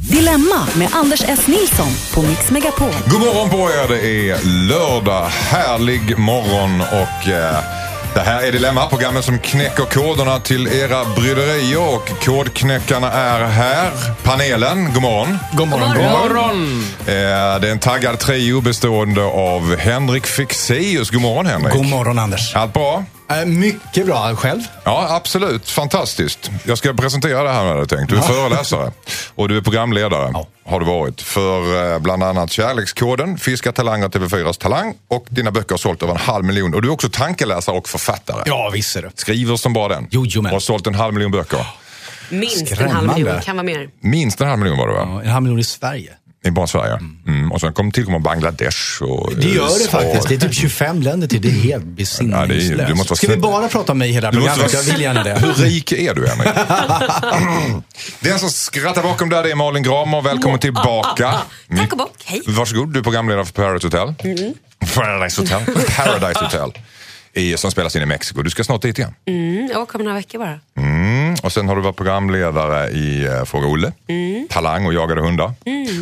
Dilemma med Anders S. Nilsson på Mix Megapol. God morgon på er, det är lördag. Härlig morgon och eh, det här är Dilemma, programmet som knäcker koderna till era bryderier och kodknäckarna är här. Panelen, god morgon. God morgon. God morgon. Eh, det är en taggad trio bestående av Henrik Fexeus. God morgon Henrik. God morgon Anders. Allt bra? Äh, mycket bra. Själv? Ja, absolut. Fantastiskt. Jag ska presentera det här med dig tänkt. Du är föreläsare och du är programledare. Ja. Har du varit. För eh, bland annat Kärlekskoden, Fiska talanger, TV4s Talang och dina böcker har sålt över en halv miljon. Och du är också tankeläsare och författare. Ja, visst är det. Skriver som bara den. Jojomän. Och har sålt en halv miljon böcker. Minst en Skrämmande. halv miljon, kan vara mer. Minst en halv miljon var det va? Ja, En halv miljon i Sverige. I bara Sverige. Mm. Och sen kommer tillkomma Bangladesh och Det gör det USA. faktiskt. Det är typ 25 länder till. Det är helt Ja, är- besinningslöst. vara Ska vi bara prata om mig hela programmet? Jag vill gärna det. Hur rik är du Henrik? Den som skrattar bakom där det är Malin Gramer. Välkommen tillbaka. Tack och bock, hej. Varsågod, du är programledare för Paradise Hotel. Paradise Hotel. Paradise Hotel. I, som spelas in i Mexiko. Du ska snart dit igen. Mm, jag åker om några veckor bara. Mm. Och sen har du varit programledare i uh, Fråga Olle, Talang och Jagade hundar.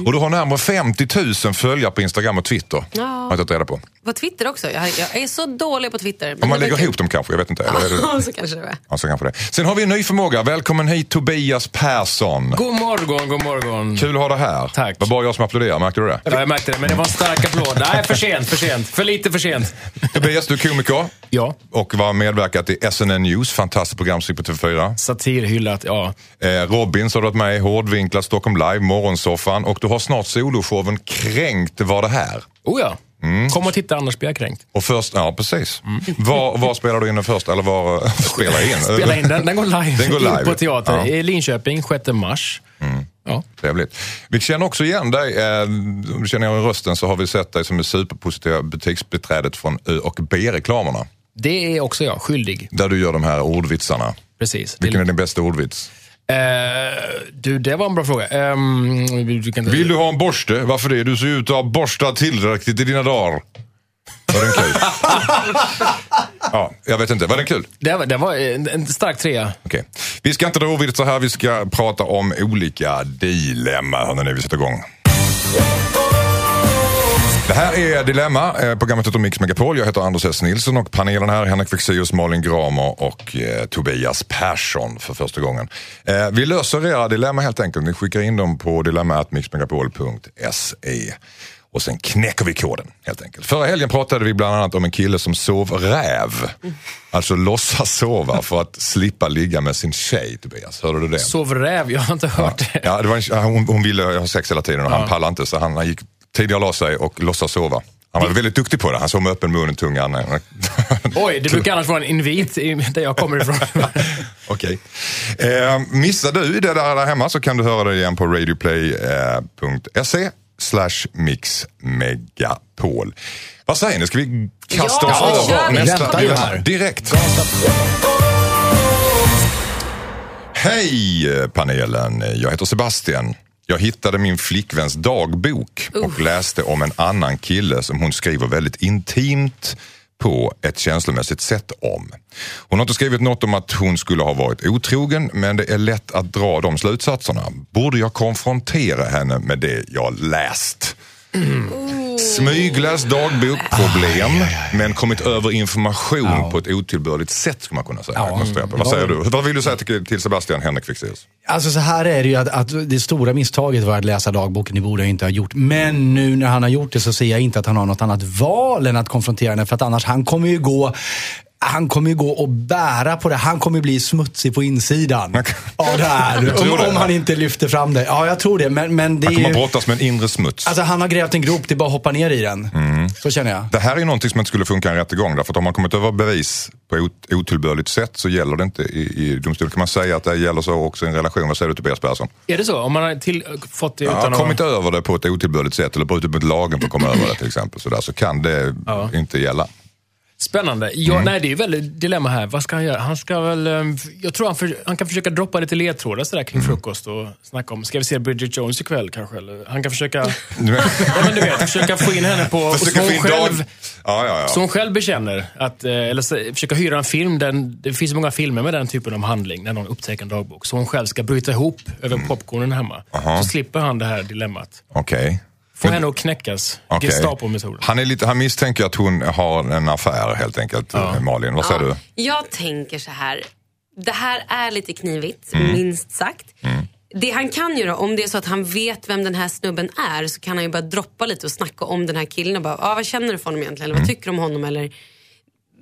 Och du har närmare 50 000 följare på Instagram och Twitter. Ja. Har jag tagit reda på. På Twitter också. Jag, jag är så dålig på Twitter. Om man lägger ihop dem kanske, jag vet inte. Eller så kanske det är. Ja, så kanske det. Sen har vi en ny förmåga. Välkommen hit Tobias Persson. God morgon, god morgon. Kul att ha dig här. Tack. Det var bara jag som applåderade, märkte du det? Ja, jag märkte det, men det var en stark applåd. Nej, för sent, för sent. För lite för sent. Tobias, du är komiker Ja, och var medverkat i SNN News, fantastiskt program på TV4. satirhyllat, ja. Eh, Robin så har du varit med i Hårdvinklat, Stockholm Live, Morgonsoffan och du har snart soloshowen Kränkt var det här. Oh ja. Kom och titta, annars blir jag kränkt. Och först, ja precis. Var, var spelar du in den först? Eller var spelar in? Spela in den, den går live. Den går live. På teater Ja. i Linköping, 6 mars. Ja. Trevligt. Vi känner också igen dig. Eh, Om du känner igen rösten så har vi sett dig som det superpositiva butiksbiträdet från Ö och B-reklamerna. Det är också jag, skyldig. Där du gör de här ordvitsarna. Precis. Vilken är din bästa ordvits? Eh, du, det var en bra fråga. Ehm, du kan, Vill du ha en borste? Varför det? Du ser ut att ha borstat tillräckligt i dina dagar. Var den kul? ja, jag vet inte. Var den kul? Det var, det var en, stark trea. Okej. Vi ska inte dra ordvitsar här. Vi ska prata om olika dilemma. Hörrni, när vi sätter igång. Det här är Dilemma. Eh, Programmet heter Mix Megapol. Jag heter Anders S. Nilsson och panelen här Henrik Fexeus, Malin Gramer och eh, Tobias Persson för första gången. Eh, vi löser era dilemma helt enkelt. Ni skickar in dem på dilemmatmixmegapol.se. Och sen knäcker vi koden helt enkelt. Förra helgen pratade vi bland annat om en kille som sov räv. Alltså låtsas sova för att slippa ligga med sin tjej Tobias. Hörde du det? Sov räv, jag har inte hört det. Ja, det var en, ja, hon, hon ville ha sex hela tiden och han pallade inte så han, han gick tidigare la sig och låtsas sova. Han var väldigt duktig på det. Han sov med öppen mun och tungan. Oj, det brukar annars vara en invit där jag kommer ifrån. Okej. Eh, missar du det där, där hemma så kan du höra det igen på radioplay.se slash mixmegapol. Vad säger ni? Ska vi kasta Ja, oss kör över nästa. Direkt. Hej eh, panelen, jag heter Sebastian. Jag hittade min flickväns dagbok och läste om en annan kille som hon skriver väldigt intimt på ett känslomässigt sätt om. Hon har inte skrivit något om att hon skulle ha varit otrogen men det är lätt att dra de slutsatserna. Borde jag konfrontera henne med det jag läst? Smygläst dagbok, problem, men kommit över information på ett otillbörligt sätt skulle man kunna säga. Ja. Vad säger du? Vad vill du säga till, till Sebastian Henrik Fexeus? Alltså så här är det ju att, att det stora misstaget var att läsa dagboken. Det borde jag inte ha gjort. Men nu när han har gjort det så ser jag inte att han har något annat val än att konfrontera henne. För att annars, han kommer ju gå han kommer ju gå och bära på det. Han kommer bli smutsig på insidan. Av det här. Om, det? om han inte lyfter fram det. Ja, jag tror det. Men, men det Han kommer att ju, brottas med en inre smuts. Alltså han har grävt en grop, det är bara att hoppa ner i den. Mm. Så känner jag. Det här är någonting som inte skulle funka i en rättegång. Därför att om man kommit över bevis på ot- otillbörligt sätt så gäller det inte i, i domstol. Kan man säga att det gäller så också i en relation? Vad säger du Tobias Persson? Är det så? Om man har till, fått det Ja, utan kommit att... över det på ett otillbörligt sätt eller brutit mot lagen för att komma över det till exempel. Så, där, så kan det Ja. inte gälla. Spännande. Ja, Nej, det är väldigt dilemma här. Vad ska han göra? Han ska väl... eh, Jag tror han, för, han kan försöka droppa lite ledtrådar sådär kring frukost och snacka om, ska vi se Bridget Jones ikväll kanske? Eller, han kan försöka, ja, men du vet, försöka få in henne på... så hon själv, dag... Ja, ja, Så ja. hon själv bekänner, att, eh, eller så, försöka hyra en film. Den, det finns många filmer med den typen av handling, när någon upptäcker en dagbok. Så hon själv ska bryta ihop över popcornen hemma. Mm. Så slipper han det här dilemmat. Okej. Få Men- henne att knäckas. Okej. Gestapo-metoden. Han, är lite, han misstänker att hon har en affär helt enkelt, Malin. Vad säger du? Jag tänker så här. Det här är lite knivigt, Mm. minst sagt. Det han kan göra, om det är så att han vet vem den här snubben är, så kan han ju bara droppa lite och snacka om den här killen och bara, ah, vad känner du för honom egentligen? Eller Mm. vad tycker du om honom? Eller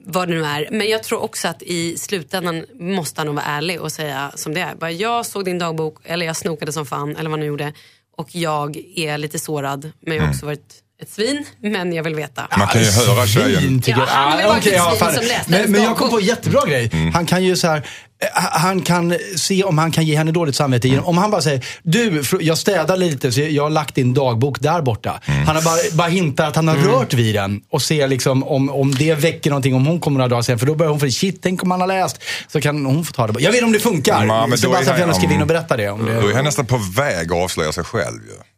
vad det nu är. Men jag tror också att i slutändan måste han nog vara ärlig och säga som det är. Bara, jag såg din dagbok, eller jag snokade som fan, eller vad han nu gjorde. Och jag är lite sårad, men jag har också varit ett svin. Men jag vill veta. Man kan ju höra tjejen. Ja, jag. han ju varit okej, ett ja, svin som läste men, men jag kom på en jättebra grej. Mm. Han kan ju så här, eh, han kan se om han kan ge henne dåligt samvete. Mm. Om han bara säger, du, jag städar lite så jag har lagt din dagbok där borta. Mm. Han har bara, bara hintat att han har rört vid den och ser liksom om, om det väcker någonting, om hon kommer några dagar sen. För då börjar hon få shit, tänk om han har läst. Så kan hon få ta det. Jag vet inte om det funkar. Ja, men Sebastian är får han- gärna skriva in och berätta det. Om det Då är han nästan på väg att avslöja sig själv ju.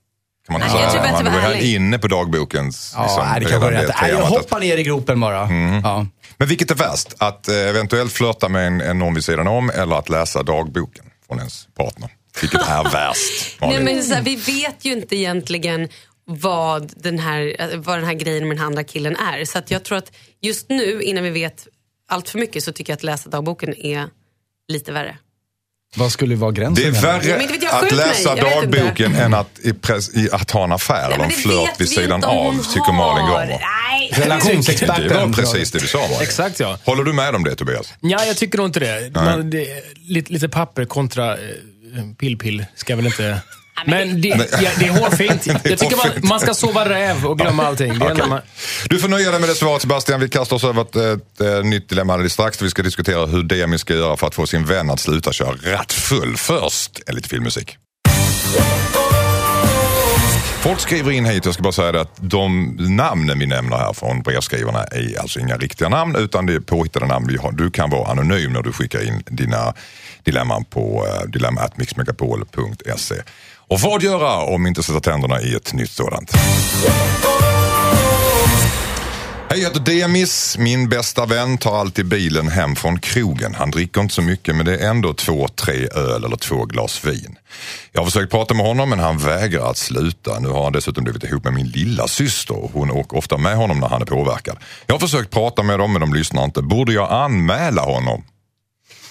Kan man inte Nej, jag säga. tror bättre Man- är ärlig. inne på dagbokens... Ja, liksom, nej, det kanske rätt. Nej, jag hoppar ner i gropen bara. Mm. Ja. Men vilket är värst? Att eh, eventuellt flörta med en, en någon vid sidan om eller att läsa dagboken från ens partner? Vilket är värst? Nej, men så här, vi vet ju inte egentligen vad den, här, vad den här grejen med den andra killen är. Så att jag tror att just nu, innan vi vet allt för mycket, så tycker jag att läsa dagboken är lite värre. Vad skulle vara gränsen? Det är men värre inte vet jag, att läsa Jag dagboken än att, i press, i, att ha en affär eller men en flört vid vi sidan av, tycker Malin. Gramer. Nej. Det Relationsexperten. var precis det du sa. Malin. Exakt ja. Håller du med om det Tobias? Ja, jag tycker nog inte det. Man, det lite, lite papper kontra eh, pill-pill ska väl inte... Men det, ja, det är hårfint. Jag tycker man, man ska sova räv och glömma allting. Det när man, Du får nöja dig med det svaret Sebastian. Vi kastar oss över ett, ett, eh, nytt dilemma alldeles strax. Vi ska diskutera hur Demi ska göra för att få sin vän att sluta köra rattfull. Först är lite filmmusik. Folk skriver in hit, jag ska bara säga det att de namnen vi nämner här från brevskrivarna är alltså inga riktiga namn utan det är påhittade namn. Du kan vara anonym när du skickar in dina dilemman på uh, dilemma.mixmegapol.se. Och vad göra om inte sätta tänderna i ett nytt sådant? Hej, jag heter Demis. Min bästa vän tar alltid bilen hem från krogen. Han dricker inte så mycket men det är ändå två, tre öl eller två glas vin. Jag har försökt prata med honom men han vägrar att sluta. Nu har han dessutom blivit ihop med min lilla syster och Hon åker ofta med honom när han är påverkad. Jag har försökt prata med dem men de lyssnar inte. Borde jag anmäla honom?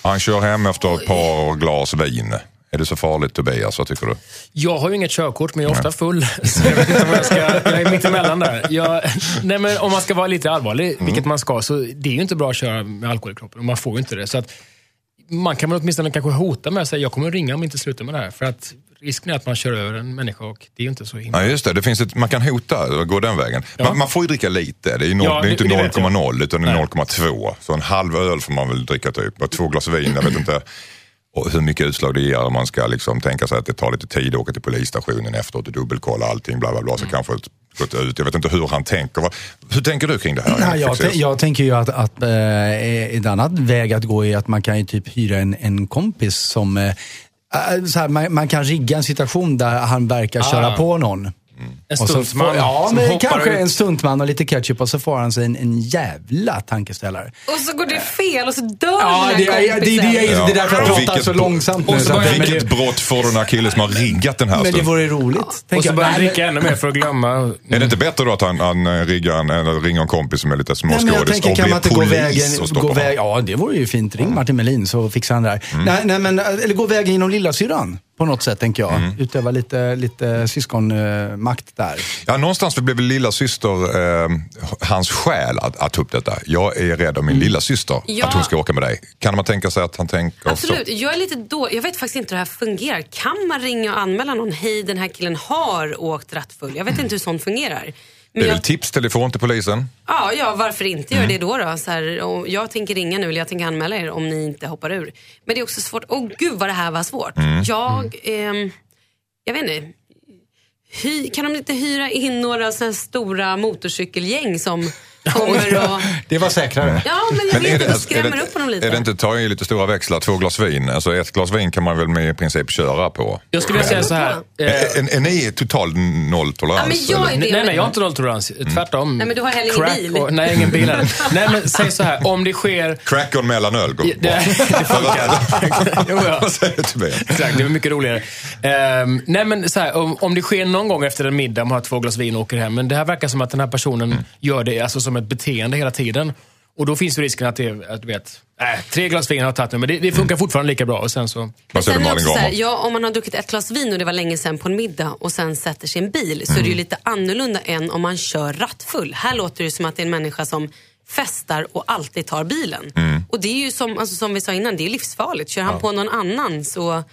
Han kör hem efter ett par glas vin. Är det så farligt Tobias? Vad tycker du? jag har ju inget körkort, men jag är ofta full. Så jag vet inte om jag ska... Jag är mittemellan där. Jag, nej, men om man ska vara lite allvarlig, vilket man ska, så det är ju inte bra att köra med alkohol i kroppen. Och man får ju inte det. Så att, man kan väl åtminstone kanske hota med att säga jag kommer att ringa om jag inte slutar med det här. För att risken är att man kör över en människa och det är ju inte så himla... Ja, just det. det finns ett, man kan hota och gå den vägen. Ja. Man, man får ju dricka lite. Det är, noll, Ja, det är inte det- det vet jag. 0,0 utan det är Nej. 0,2. Så en halv öl får man väl dricka typ. Och två glas vin, jag vet inte och hur mycket utslag det ger. Om man ska liksom tänka sig att det tar lite tid att åka till polisstationen efteråt och dubbelkolla allting. Bla, bla, bla, så kanske ett- gått ut. Jag vet inte hur han tänker. Vad- Hur tänker du kring det här? Nej, jag, tän- jag tänker ju att, att eh, ett annat väg att gå är att man kan ju typ hyra en, en kompis som så här, man, man kan rigga en situation där han verkar köra på någon. En Och får, stuntman ja, som men kanske ut. en stuntman och lite ketchup och så får han sig en, en jävla tankeställare. Och så går det fel och så dör Ja, den det här är, det, det, kompisen. är, det är därför jag Och pratar vilket- så långsamt nu. och så Vilket det, brott får den här killen som har riggat den här men det stunden? vore roligt. Och tänker så börjar han dricka ännu mer för att glömma. Är det inte bättre då att han, han eh, riggar en, eller ringer en kompis som är lite Nej, men jag småskådis och kan blir man inte gå polis vägen, och stoppa gå väg, Ja, det vore ju fint. Ring Martin Melin så fixar han det där. Nej, nej, men, eller gå vägen genom lillasyrran på något sätt, tänker jag. Utöva lite, lite syskonmakt där. Ja, någonstans blev lilla syster eh, hans skäl att, att ta upp detta. Jag är rädd om min lilla syster Ja. att hon ska åka med dig. Kan man tänka sig att han tänker Absolut. så? Jag är lite då, Jag vet faktiskt inte hur det här fungerar. Kan man ringa och anmäla någon? Hej, den här killen har åkt rattfull. Jag vet inte hur sånt fungerar. Det Men är jag, väl tipstelefon till polisen? ja, ja, varför inte göra det då? då? Så här, jag tänker ringa nu, eller jag tänker anmäla er om ni inte hoppar ur. Men det är också svårt. Åh gud vad det här var svårt. Jag, ehm, jag vet inte. Hy, kan de inte hyra in några såna stora motorcykelgäng som kommer att... Det var säkrare. Ja, men jag Men är vet det, är, skrämmer det, upp honom lite. är det inte ta i lite stora växlar, två glas vin? Alltså ett glas vin kan man väl med i princip köra på? Jag skulle vilja säga så här. Eh, Är, är ni total nolltolerans? Ja, men jag är eller? det. Nej, nej, jag har inte nolltolerans. Tvärtom. Nej, men du har heller ingen bil. Och, nej, ingen bil. Nej, men säg så här. Om det sker... Crack och mellanöl går Det, det funkar. jo, ja. Vad säger du till mig? Exakt, det är mycket roligare. Ehm, nej men så här, om, om det sker någon gång efter en middag, man har två glas vin och åker hem. Men det här verkar som att den här personen Mm. gör det alltså, som ett beteende hela tiden. Och då finns ju risken att det är, att du vet, äh, tre glas vin har jag tagit nu, men det, det funkar fortfarande lika bra. Och sen så... Vad säger du Malin här, Gramer? ja, om man har druckit ett glas vin och det var länge sedan på en middag och sen sätter sig i en bil så är det Mm. ju lite annorlunda än om man kör rattfull. Här låter det som att det är en människa som festar och alltid tar bilen. Mm. Och det är ju som, alltså, som vi sa innan, det är livsfarligt. Kör han på någon annan så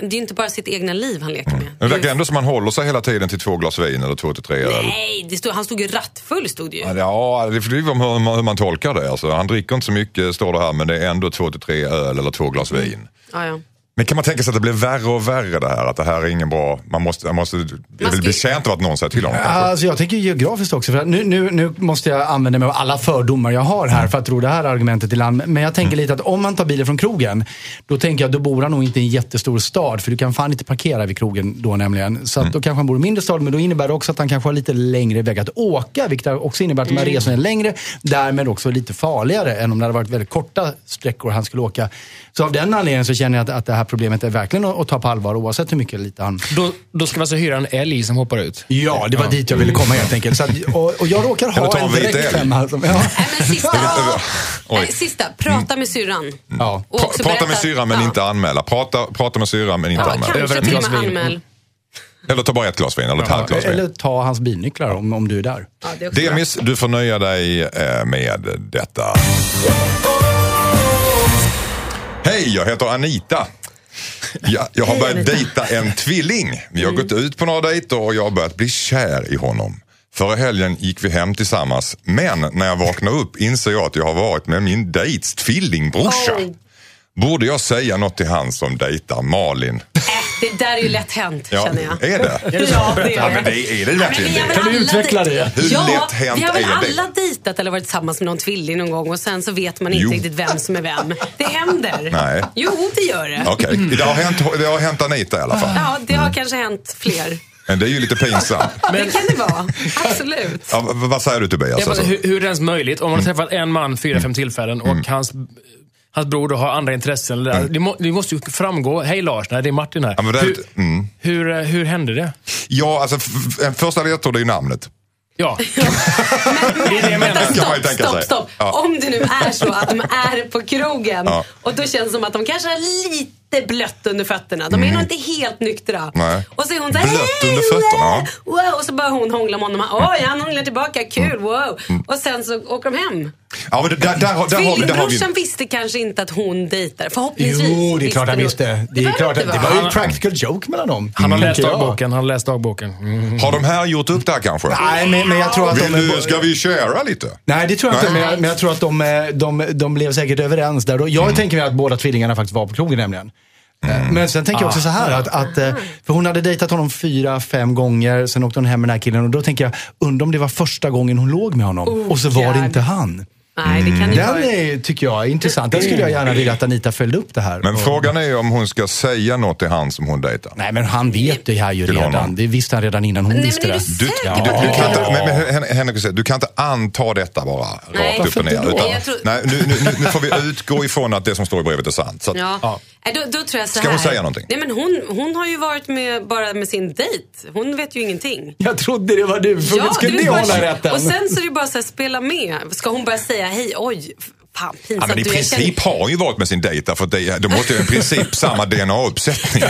det är inte bara sitt egna liv han leker med. Mm. Det verkar ändå som man håller sig hela tiden till två glas vin eller två till tre öl. Nej, det stod, han stod ju rattfull stod det ju. Ja, det beror på hur hur man tolkar det. Alltså, han dricker inte så mycket, står det här, men det är ändå två till tre öl eller två glas vin. Ja, ja. Men kan man tänka sig att det blir värre och värre det här? Att det här är ingen bra... Man måste, man måste jag vill bli känt av att någon säger till honom kanske. Alltså jag tänker geografiskt också. För att nu, nu, nu måste jag använda mig av alla fördomar jag har här för att tro det här argumentet i land. Men jag tänker lite att om man tar bilen från krogen, då tänker jag då bor han nog inte i en jättestor stad. För du kan fan inte parkera vid krogen då nämligen. Så att då kanske han bor i en mindre stad, men då innebär det också att han kanske har lite längre väg att åka. Vilket också innebär att de här resorna är längre, därmed också lite farligare än om det hade varit väldigt korta sträckor han skulle åka. Så av den anledningen så känner jag att, att det här problemet är verkligen att, ta på allvar oavsett hur mycket eller lite han Då, då ska man alltså hyra en älg som hoppar ut. Ja, det var dit jag ville komma helt enkelt. Så att, och, och jag råkar ha en direkt femma. Som, ja. Nej, men sista, Oj. Nej, sista, prata med syrran. Ja. Pra- också Prata berätta- med syrran men ja. inte anmäla. Prata, prata med syrran men inte Ja, anmäla. Kanske ett till och med anmäl. Eller ta bara ett glas vin eller ett halvt glas vin. Eller ta hans bilnycklar om, om du är där. Ja, det är också bra. Demis, du får nöja dig eh, med detta. Hej, jag heter Anita. Jag, jag har börjat dejta en tvilling. Vi har gått ut på några dejter och jag har börjat bli kär i honom. Förra helgen gick vi hem tillsammans, men när jag vaknar upp inser jag att jag har varit med min dejts tvillingbrorsa. Borde jag säga något till han som dejtar Malin? Det där är ju lätt hänt Ja, känner jag. är det? Är det? Ja, det Berätta. Ja, men det är det verkligen det. väl Kan du utveckla det? Hur ja, lätt hänt vi har väl är det? alla dejtat eller varit tillsammans med någon tvilling någon gång och sen så vet man inte Jo. riktigt vem som är vem. Det händer. Nej. Jo, det gör det. Okej, det, har hänt, det har hänt Anita i alla fall. Ja, det har kanske hänt fler. Men det är ju lite pinsamt. Det kan det vara. Absolut. Ja, vad säger du Tobias? Ja, men Alltså? hur, hur är det ens möjligt? Om man har träffat en man fyra, fem tillfällen och hans, hans bror då har andra intressen. Eller, det, må, det måste ju framgå. Hej Lars, nej det är Martin här. Ja, men det- hur, mm. hur, eh, hur hände det? Ja, alltså f- första ledtråd är ju namnet. Ja. det är det jag menar. ju Stopp, stopp, stopp. Ja. Om det nu är så att de är på krogen Ja. och då känns det som att de kanske har lite blött under fötterna. De är nog inte helt nyktra. Mm. Nej. Och så är hon så här, Blött "Hej, under fötterna, ja. Wow, och så börjar hon hångla med honom. Oj, han hånglar tillbaka. Kul, wow. Och sen så åker de hem. Ja, men där, där, där, har, vi- där har vi... Visste kanske inte att hon dejtar. Förhoppningsvis. Jo, det är klart han visste. Det är klart, det var ju ett practical joke mellan dem. Han har läst tänker jag. dagboken. Han har läst dagboken. Mm. Har de här gjort upp det här kanske? Nej, men, men jag tror att Vill de... du, ska vi köra lite? Nej, det tror jag inte. Men jag, men jag tror att de, eh, de, de blev säkert överens där. Jag Mm. tänker mig att båda tvillingarna faktiskt var på krogen nämligen. Eh, Men sen tänker jag också så här att, att eh, för hon hade dejtat honom fyra, fem gånger, sen åkte hon hem med den här killen och då tänker jag, undrar om det var första gången hon låg med honom Oh, och så var det inte han. Nej, det kan ju Den vara. är, tycker jag är intressant. Den skulle jag gärna vilja att Anita följde upp det här. Men Och- frågan är ju om hon ska säga något till han som hon dejtar. Nej men han vet det här ju Till redan. honom. Det visste han redan innan hon Nej, men visste är det. du Du, säker du, du, kan inte, men, men, Hen- Henrik, du kan inte anta detta bara rakt upp och ner. Utan, Jag tror- nej, nu, nu, nu- nu får vi utgå ifrån att det som står i brevet är sant. Så att, Ja. Nej, Då, då tror jag så Ska här. hon säga någonting? Nej, men hon, hon har ju varit med bara med sin dejt. Hon vet ju ingenting. Jag trodde det var du. För Ja, skulle du hålla rätten? Och sen så är det bara så här, spela med. Ska hon börja säga hej, oj, fan pinsamt. Ja, men i du, princip känner- har ju varit med sin dejt att det, de måste ju i princip samma DNA-uppsättning.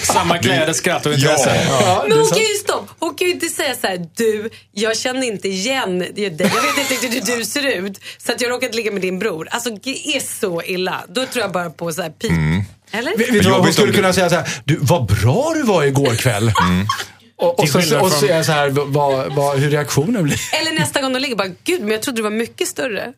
Samma kläder, skratt och intresse. Ja. Ja, Men hon kan ju stopp. Hon kan ju inte säga så här, du, jag känner inte igen dig. Jag vet inte riktigt hur du ser ut. Så att jag råkat ligga med din bror. Alltså det är så illa. Då tror jag bara på så här pip. Mm. Eller? Vet vet du vad, hon skulle du- kunna säga så här, du, vad bra du var igår kväll. Och, och, så, skillnad och så från- är jag så här, vad, vad, hur reaktionen blir. Eller nästa gång de ligger bara, gud men jag trodde du var mycket större.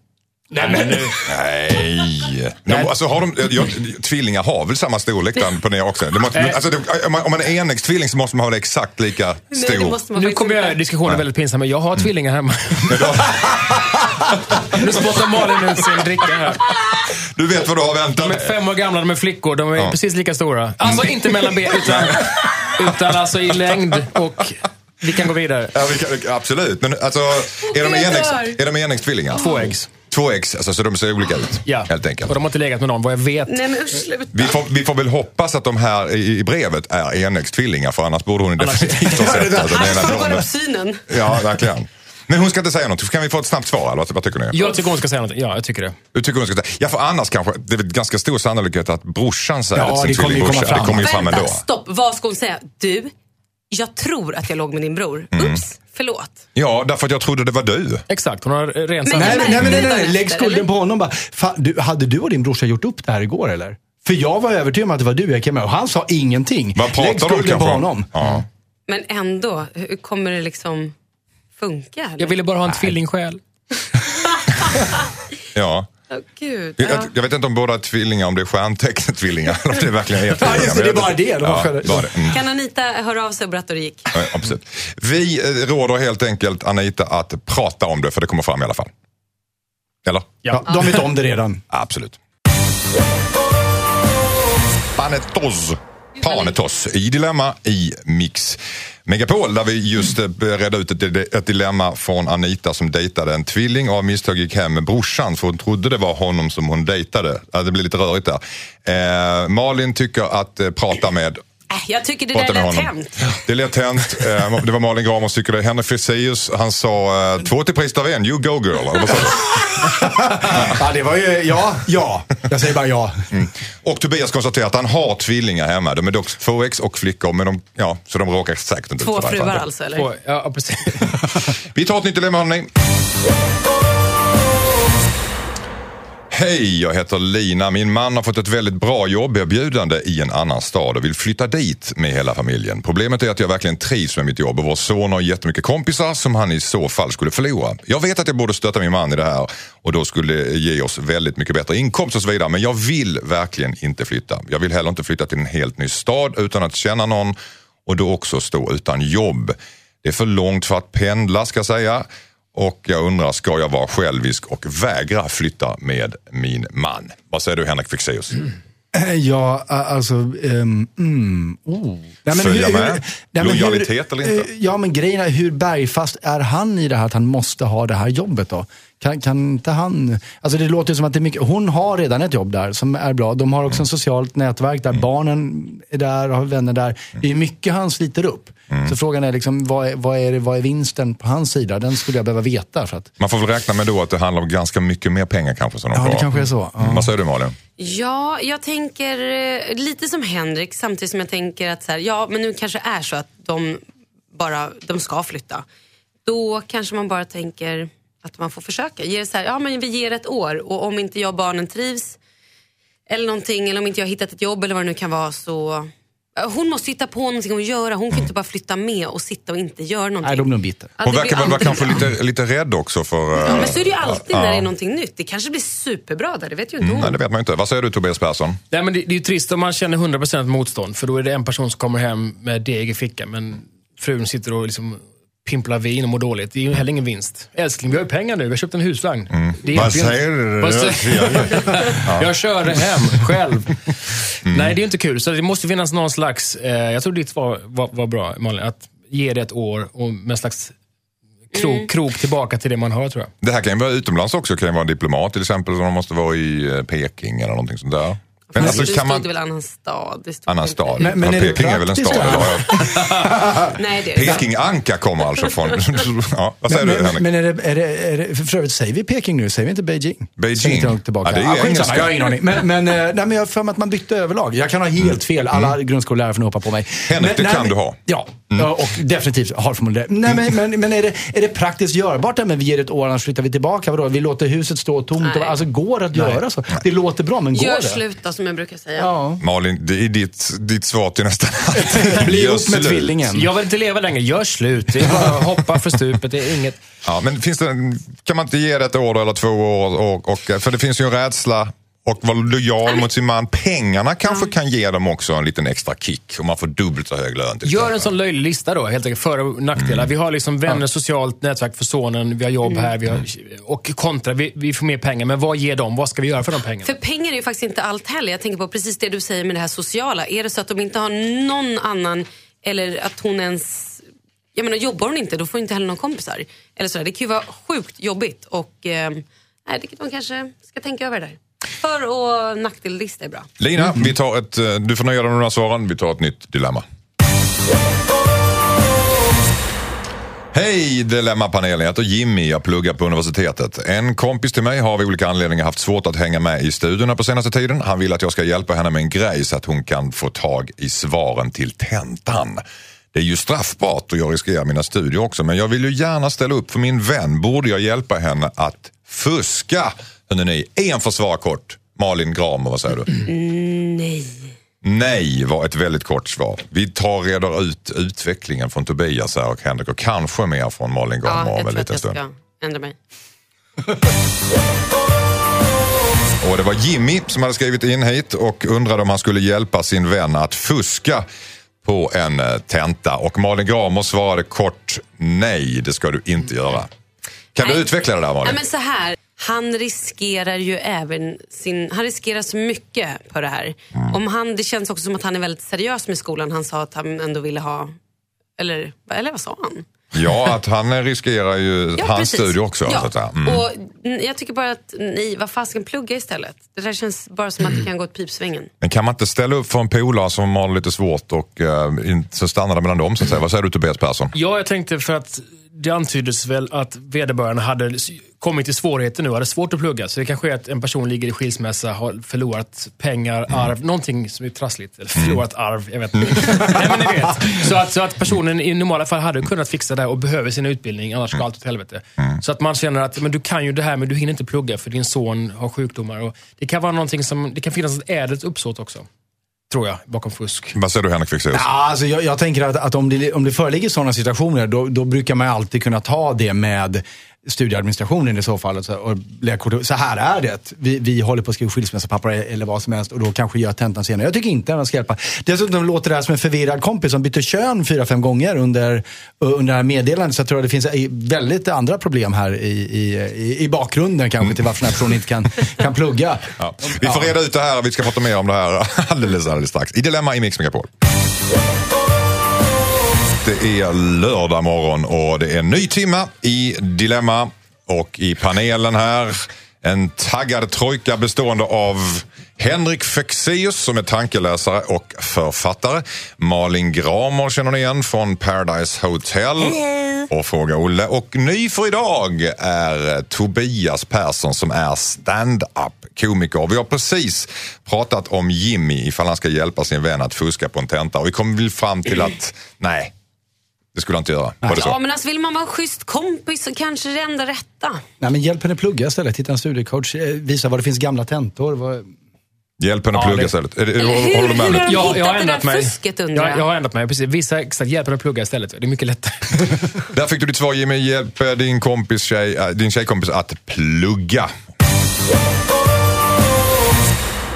Nej, men nu. Nej. De, alltså, har de, jag, tvillingar har väl samma storlek där på ner också? Det måste, alltså, det, om, man, om man är enäggstvilling så måste man ha det exakt lika stor. Nu kommer jag diskussionen väldigt pinsam, men jag har Mm. tvillingar hemma. nu spottar Malin ut sin dricka här. Du vet vad du har väntat. De är fem år gamla, de är flickor, de är Ja. precis lika stora. Alltså inte mellan ben, utan, utan alltså i längd och vi kan gå vidare. Ja, vi kan, absolut. Men alltså, är de, enäggs, är de enäggstvillingar? Två äggs. Två äggs, alltså, så de ser olika ut. Ja. Helt enkelt. Och de har inte legat med någon, vad jag vet. Nej men sluta. Vi får, vi får väl hoppas att de här i, i brevet är enäggstvillingar för annars borde hon definitivt ha sett att Annars ena får blonde. upp synen. Ja, verkligen. Men hon ska inte säga något. Kan vi få ett snabbt svar? Eller? vad- tycker ni? Jag tycker hon ska säga något. Ja, jag tycker det. Du tycker hon ska säga? Ja, för annars kanske, det är väl ganska stor sannolikhet att brorsan säger Ja, till sin det kommer ju komma tvillingbrorsa. Det kommer ju fram Vänta, ändå. stopp. Vad ska hon säga? Du, jag tror att jag låg med din bror. Mm. Ups, förlåt. Ja, därför att jag trodde det var du. Exakt, hon har rent Men-. Nej, men- nej, men nej, nej, nej. Lägg skulden på honom bara. Fan, du, hade du och din brorsa gjort upp det här igår eller? För jag var övertygad om att det var du jag gick med och han sa ingenting. Vad Lägg pratar de skulden på om? honom. Ja. Men ändå, hur kommer det liksom funka? Eller? Jag ville bara ha en tvillingsjäl. ja. Åh, Gud. Jag, Ja. jag vet inte om båda är tvillingar, om det är stjärntecknet-tvillingar eller om det verkligen är Ja, tvillingar. just det, det är bara det. De Ja, bara det. Mm. Kan Anita höra av sig och berätta hur det gick? Ja, absolut. Vi eh, råder helt enkelt Anita att prata om det, för det kommer fram i alla fall. Eller? Ja, de vet om det redan. Absolut. Panetos. Panetos i Dilemma i Mix Megapol där vi just eh, redde ut ett, ett dilemma från Anita som dejtade en tvilling och av misstag gick hem med brorsan för hon trodde det var honom som hon dejtade. Det blir lite rörigt där. Eh, Malin tycker att eh, prata med jag tycker det Prata där med lät honom. hänt. Det lät hänt. Eh, Det var Malin Gramer som tyckte det. Henrik Fexeus, han sa eh, två till pris av en, you go girl. Eller vad sa du? Ja, det var ju, ja, ja. Jag säger bara ja. Och Tobias konstaterar att han har tvillingar hemma. De är dock två ex och flickor, men de, ja, så de råkar säkert inte Två fruar alltså, eller? Två- Ja, precis. Vi tar ett nytt dilemma hörni. Hej, jag heter Lina. Min man har fått ett väldigt bra jobberbjudande i en annan stad och vill flytta dit med hela familjen. Problemet är att jag verkligen trivs med mitt jobb och vår son har jättemycket kompisar som han i så fall skulle förlora. Jag vet att jag borde stötta min man i det här och då skulle det ge oss väldigt mycket bättre inkomst och så vidare. Men jag vill verkligen inte flytta. Jag vill heller inte flytta till en helt ny stad utan att känna någon och då också stå utan jobb. Det är för långt för att pendla ska jag säga. Och jag undrar, ska jag vara självisk och vägra flytta med min man? Vad säger du Henrik Fexeus? Eh, Ja, alltså... Um, mm, oh. Nej, Följa med? men Lojalitet eller inte? eh, Ja, men grejen är hur bergfast är han i det här att han måste ha det här jobbet då? Kan, kan inte han... Alltså det låter som att det är mycket... Hon har redan ett jobb där som är bra. De har också Mm. ett socialt nätverk där barnen är där och har vänner där. Det är mycket han sliter upp. Mm. Så frågan är liksom, vad är, vad, är, det- vad är vinsten på hans sida? Den skulle jag behöva veta. För att, Man får väl räkna med då att det handlar om ganska mycket mer pengar kanske som de ja, får. det kanske är så. Ja. Vad säger du Malin? Ja, jag tänker eh, lite som Henrik samtidigt som jag tänker att så här, ja, men nu kanske är så att de bara de ska flytta. Då kanske man bara tänker att man får försöka. Ge det så här, ja, men vi ger ett år och om inte jag och barnen trivs eller någonting eller om inte jag har hittat ett jobb eller vad det nu kan vara så Hon måste hitta på någonting att göra. Hon kan inte bara flytta med och sitta och inte göra någonting. Nej, då blir bitter. Hon verkar väl vara kanske lite, lite rädd också för... Ja, eh, men så är det ju alltid ja. när det är någonting nytt. Det kanske blir superbra där, det vet ju inte hon. Nej, det vet man inte. Vad säger du Tobias Persson? Nej, men det, det är ju trist om man känner 100% motstånd, för då är det en person som kommer hem med deg i fickan, men frun sitter och liksom pimplar vin och mår dåligt. Det är ju heller ingen vinst. Älskling, vi har ju pengar nu. Vi har köpt en husvagn. Det är Vad säger du? Vad säger- Jag kör hem själv. Nej, det är inte kul. Så det måste finnas någon slags... Eh, jag tror ditt svar var, var bra, Malin. Att ge det ett år och med en slags krok, Mm. krok tillbaka till det man har, tror jag. Det här kan ju vara utomlands också. Det kan ju vara en diplomat till exempel som måste vara i eh, Peking eller någonting sånt där. Men alltså, det kan man... det väl annan stad? Annan inte- stad. Men- men ja, är Peking är väl en stad? Nej, det är kommer alltså från... ja, vad säger Men, du Henrik? men är det, är det, är det, för övrigt, säger vi Peking nu? Säger vi inte Beijing? Beijing? Inte långt tillbaka. Ja, det är ju skitsamma, engelska. jag har ingen aning. Men, men, eh, nej, men jag har för mig att man bytte överlag. Jag kan ha helt fel. Alla grundskollärare får nog hoppa på mig. Henrik, men, det kan men- du ha. Ja, Ja, och definitivt har förmodligen det. Nej, men, men, men är, det, är det praktiskt görbart? där, Men vi ger ett år, annars flyttar vi tillbaka. Vadå? Vi låter huset stå tomt. Nej. Och, alltså, går det att göra så? Det låter bra, men går Gör det? slut då, som jag brukar säga. Ja. Malin, det är ditt, ditt svar till nästan allt. Bli Gör ihop med tvillingen. Jag vill inte leva längre. Gör slut. Det är bara att hoppa för stupet. Det är inget... Ja, men finns det, kan man inte ge det ett år eller två år? Och, och, för det finns ju en rädsla och vara lojal mot sin man. Pengarna kanske kan ge dem också en liten extra kick om man får dubbelt så hög lön. Gör en sån löjlig lista då, helt enkelt. För och nackdelar. Vi har liksom vänner, socialt nätverk för sonen, vi har jobb här, vi har, och kontra, vi, vi får mer pengar. Men vad ger de? Vad ska vi göra för de pengarna? För pengar är ju faktiskt inte allt heller. Jag tänker på precis det du säger med det här sociala. Är det så att de inte har någon annan, eller att hon ens... Jag menar, jobbar hon inte, då får hon inte heller någon kompisar. Eller sådär. Det kan ju vara sjukt jobbigt. Och eh, nej, det de kanske ska tänka över det där. För och nackdellista är bra. Lina, vi tar ett, eh, du får nöja dig med de här svaren. Vi tar ett nytt dilemma. Hej Dilemmapanelen, jag heter Jimmy, jag pluggar på universitetet. En kompis till mig har av olika anledningar haft svårt att hänga med i studierna på senaste tiden. Han vill att jag ska hjälpa henne med en grej så att hon kan få tag i svaren till tentan. Det är ju straffbart och jag riskerar mina studier också men jag vill ju gärna ställa upp för min vän. Borde jag hjälpa henne att fuska? Hörrni en för svar kort. Malin Gramer, vad säger du? Nej. Nej var ett väldigt kort svar. Vi tar reder ut utvecklingen från Tobias här och Henrik och kanske mer från Malin Ja, Gramer jag om en tror att liten jag stund. ska ändra mig. Och det var Jimmy som hade skrivit in hit och undrade om han skulle hjälpa sin vän att fuska på en eh, tenta. Och Malin Gramer svarade kort nej, det ska du inte göra. Kan du Nej. utveckla det där Malin? Nej, men så här. Han riskerar ju även sin... Han riskerar så mycket på det här. Mm. Om han, det känns också som att han är väldigt seriös med skolan. Han sa att han ändå ville ha... Eller, eller vad sa han? Ja, att han riskerar ju Ja, hans precis. studie också. Ja. Så att. Mm. Och jag tycker bara att, nej, vad fasiken plugga istället. Det där känns bara som att det kan gå åt pipsvängen. Men kan man inte ställa upp för en polare som har lite svårt och uh, inte, så stannar det mellan dem så att säga. Vad säger du Tobias Persson? Ja, jag tänkte för att det antyddes väl att vederbörande hade kommit till svårigheter nu, hade svårt att plugga. Så det kanske är att en person ligger i skilsmässa, har förlorat pengar, arv, någonting som är trassligt. Eller förlorat arv, jag vet inte. Nej, men ni vet. Så att, så att personen i normala fall hade kunnat fixa det här och behöver sin utbildning, annars går allt åt helvete. Så att man känner att men du kan ju det här men du hinner inte plugga för din son har sjukdomar. Och det kan vara någonting som, det kan finnas ett ädelt uppsåt också. Tror jag, bakom fusk. Vad säger du Henrik Fexeus? Ja, alltså jag, jag tänker att, att om, det, om det föreligger sådana situationer, då, då brukar man alltid kunna ta det med studieadministrationen i så fall. Och så, och kort- så här är det. Vi, vi håller på att skriva skilsmässopapper eller vad som helst och då kanske gör tentan senare. Jag tycker inte att man ska hjälpa. Dessutom låter det här som en förvirrad kompis som bytte kön fyra, fem gånger under, under det här meddelandet. Så jag tror att det finns eh, väldigt andra problem här i, i, i, bakgrunden kanske till varför den här personen inte kan, kan plugga. Ja. Vi får reda ut det här, vi ska prata mer om det här alldeles, alldeles strax. I Dilemma i Mix Megapol. Det är lördag morgon och det är en ny timma i Dilemma. Och i panelen här en taggad trojka bestående av Henrik Fexeus som är tankeläsare och författare. Malin Gramer känner ni igen från Paradise Hotel. Och Fråga Olle. Och ny för idag är Tobias Persson som är stand-up komiker. Vi har precis pratat om Jimmy ifall han ska hjälpa sin vän att fuska på en tenta. Och vi kom väl fram till att nej, det skulle han inte göra. Var det Ja, så? men alltså vill man vara en schysst kompis så kanske det är enda rätta. Nej, men hjälp henne plugga istället. Hitta en studiecoach. eh, Visa var det finns gamla tentor. Vad... Hjälp henne Ja, plugga det- istället. Är det, Eller hur? håller du med Hur nu? har de Ja, jag har hittat det ändrat där mig. fusket undrar Jag, jag har ändrat mig, precis. Visa exakt, hjälp henne att plugga istället. Det är mycket lättare. Där fick du ditt svar Jimmy. Hjälp eh, din, kompis tjej, äh, din tjejkompis att plugga.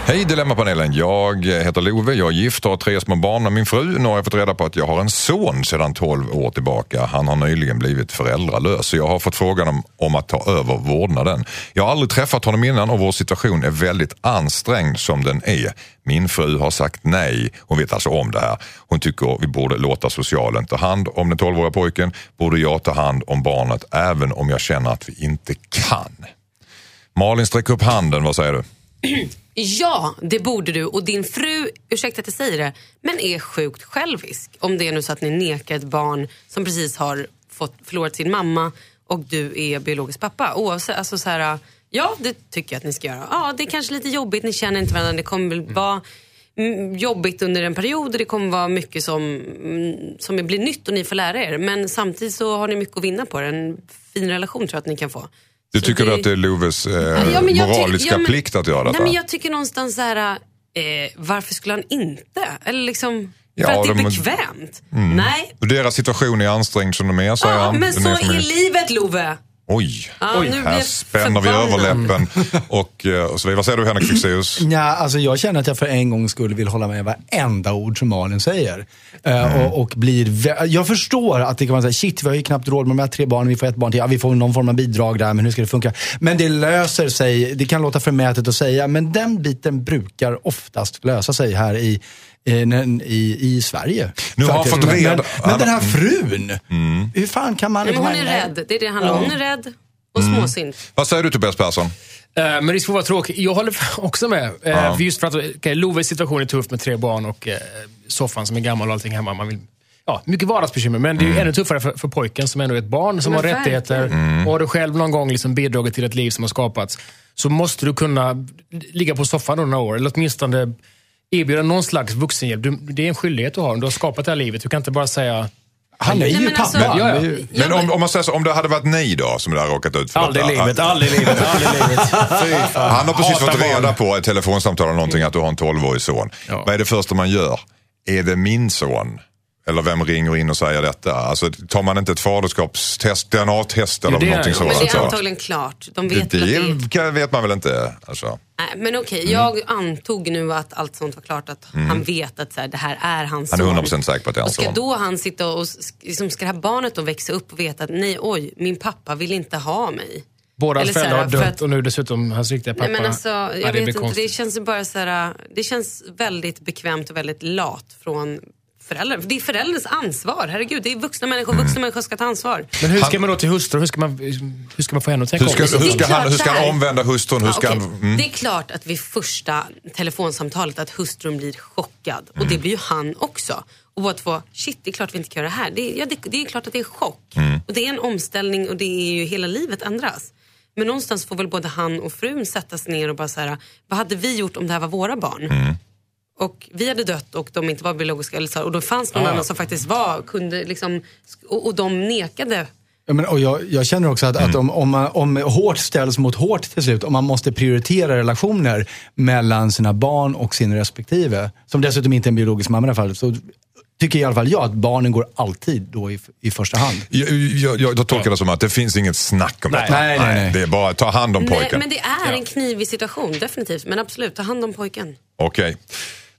Hej Dilemmapanelen, jag heter Love, jag är gift och har tre små barn med min fru. Nu har jag fått reda på att jag har en son sedan 12 år tillbaka. Han har nyligen blivit föräldralös så jag har fått frågan om, om att ta över vårdnaden. Jag har aldrig träffat honom innan och vår situation är väldigt ansträngd som den är. Min fru har sagt nej, hon vet alltså om det här. Hon tycker vi borde låta socialen ta hand om den 12-åriga pojken. Borde jag ta hand om barnet även om jag känner att vi inte kan. Malin sträck upp handen, vad säger du? Ja, det borde du. Och din fru, ursäkta att jag säger det, men är sjukt självisk. Om det är nu så att ni nekar ett barn som precis har fått, förlorat sin mamma och du är biologisk pappa. Oavsett, alltså så här, ja det tycker jag att ni ska göra. Ja, det är kanske lite jobbigt, ni känner inte varandra, det kommer väl vara mm, jobbigt under en period och det kommer vara mycket som, mm, som blir nytt och ni får lära er. Men samtidigt så har ni mycket att vinna på det. En fin relation tror jag att ni kan få. Du tycker du att det är Loves eh, Ja, moraliska ja, men- plikt att göra detta? Nej, men jag tycker någonstans så här, eh, varför skulle han inte? Eller liksom, Ja, för att det är de- bekvämt? Nej. Och Deras situation är ansträngd som de är, säger Ja, han. men så är livet Love. Oj, nu blir här spänner vi överläppen. Och, eh, och så. Vad säger du Henrik Fexeus? Ja, alltså jag känner att jag för en gång skulle vill hålla med varenda ord som Malin säger. Eh, och, och blir jag förstår att det kan vara så här, shit vi har ju knappt råd med de här tre barnen, vi får ett barn till, ja, vi får någon form av bidrag där, men hur ska det funka? Men det löser sig, det kan låta förmätet att säga, men den biten brukar oftast lösa sig här i i, i, i Sverige. Nu har fått men, reda- men, men den här frun, hur fan kan man... Nej, men hon är rädd. Det är det det handlar om. Hon är rädd och småsint. Vad säger du Tobias Persson? Eh, Men risk för att vara tråkig. Jag håller också med. Eh, för Just för att okay, Loves situation är tuff med tre barn och eh, soffan som är gammal och allting hemma. Man vill, ja, mycket vardagsbekymmer, men det är ju ännu tuffare för, för pojken som ändå är ett barn som Men har rättigheter. Och har du själv någon gång liksom bidragit till ett liv som har skapats, så måste du kunna ligga på soffan några år. Eller åtminstone erbjuda någon slags vuxenhjälp. Du, det är en skyldighet du har. Du har skapat det här livet. Du kan inte bara säga Han är Nej, ju men pappa. alltså- Ja, ja. Men om, om man säger så, om det hade varit ni då som hade råkat ut för aldrig i livet, aldrig i livet, aldrig livet. Han har precis Hatar fått barn. reda på ett telefonsamtal eller någonting att du har en 12-årig son. Ja. Vad är det första man gör? Är det min son? Eller vem ringer in och säger detta? Alltså, tar man inte ett faderskapstest, DNA-test eller Jo, det är- någonting sådant? Men det är så? antagligen klart. De Det, vet det är... det kan- vet man väl inte? Alltså. Nej, men okej, jag antog nu att allt sånt var klart. Att han vet att så här, det här är hans Han är son. 100% säker på att det är Och hans ska son. då han sitta och, liksom, ska det här barnet då växa upp och veta att nej, oj, min pappa vill inte ha mig. Båda hans föräldrar har dött att- och nu dessutom hans riktiga pappa. Nej men alltså, Ja, jag det vet inte, det känns bara så här, det känns väldigt bekvämt och väldigt lat från föräldrar. För det är förälderns ansvar, herregud. Det är vuxna människor, Mm. vuxna människor ska ta ansvar. Men hur ska man då till hustru? Hur ska man, hur ska man få henne att tänka Hur ska, om? hur, ska Det är han, klart hur ska så han omvända hustrun? Hur Ja, ska okej. han, mm. Det är klart att vid första telefonsamtalet att hustrun blir chockad. Och Mm. det blir ju han också. Och båda två, shit det är klart vi inte kan göra det här. Det är, ja, det, det är klart att det är chock. Mm. Och det är en omställning och det är ju hela livet ändras. Men någonstans får väl både han och frun sätta sig ner och bara säga vad hade vi gjort om det här var våra barn? Mm. Och vi hade dött och de inte var biologiska eller så, och då fanns någon Ja. annan som faktiskt var, kunde liksom, och, och de nekade. Ja, men, och jag, jag känner också att, att om, om, man, om hårt ställs mot hårt till slut, om man måste prioritera relationer mellan sina barn och sin respektive, som dessutom inte är en biologisk mamma i det här fallet, så tycker i alla fall jag att barnen går alltid då i, i första hand. Jag, jag, jag, tolkar det som att det finns inget snack om Nej. detta. Nej, nej, nej. Det är bara att ta hand om Nej, pojken. men det är en knivig situation, definitivt. Men absolut, ta hand om pojken. Okej.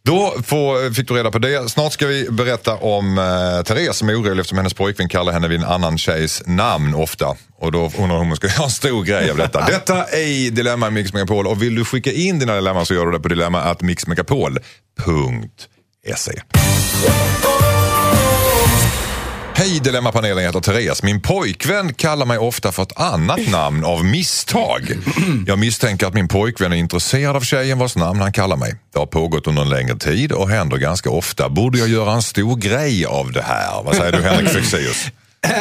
Då får, fick du reda på det. Snart ska vi berätta om eh, Therese som är orolig eftersom hennes pojkvän kallar henne vid en annan tjejs namn ofta. Och då undrar hon om hon ska göra en stor grej av detta. Detta är Dilemma i Mix Megapol och vill du skicka in dina dilemman så gör du det på dilemma.mixmegapol.se. Hej Dilemmapanelen, jag heter Therese. Min pojkvän kallar mig ofta för ett annat namn av misstag. Jag misstänker att min pojkvän är intresserad av tjejen vars namn han kallar mig. Det har pågått under en längre tid och händer ganska ofta. Borde jag göra en stor grej av det här? Vad säger du Henrik Fexeus?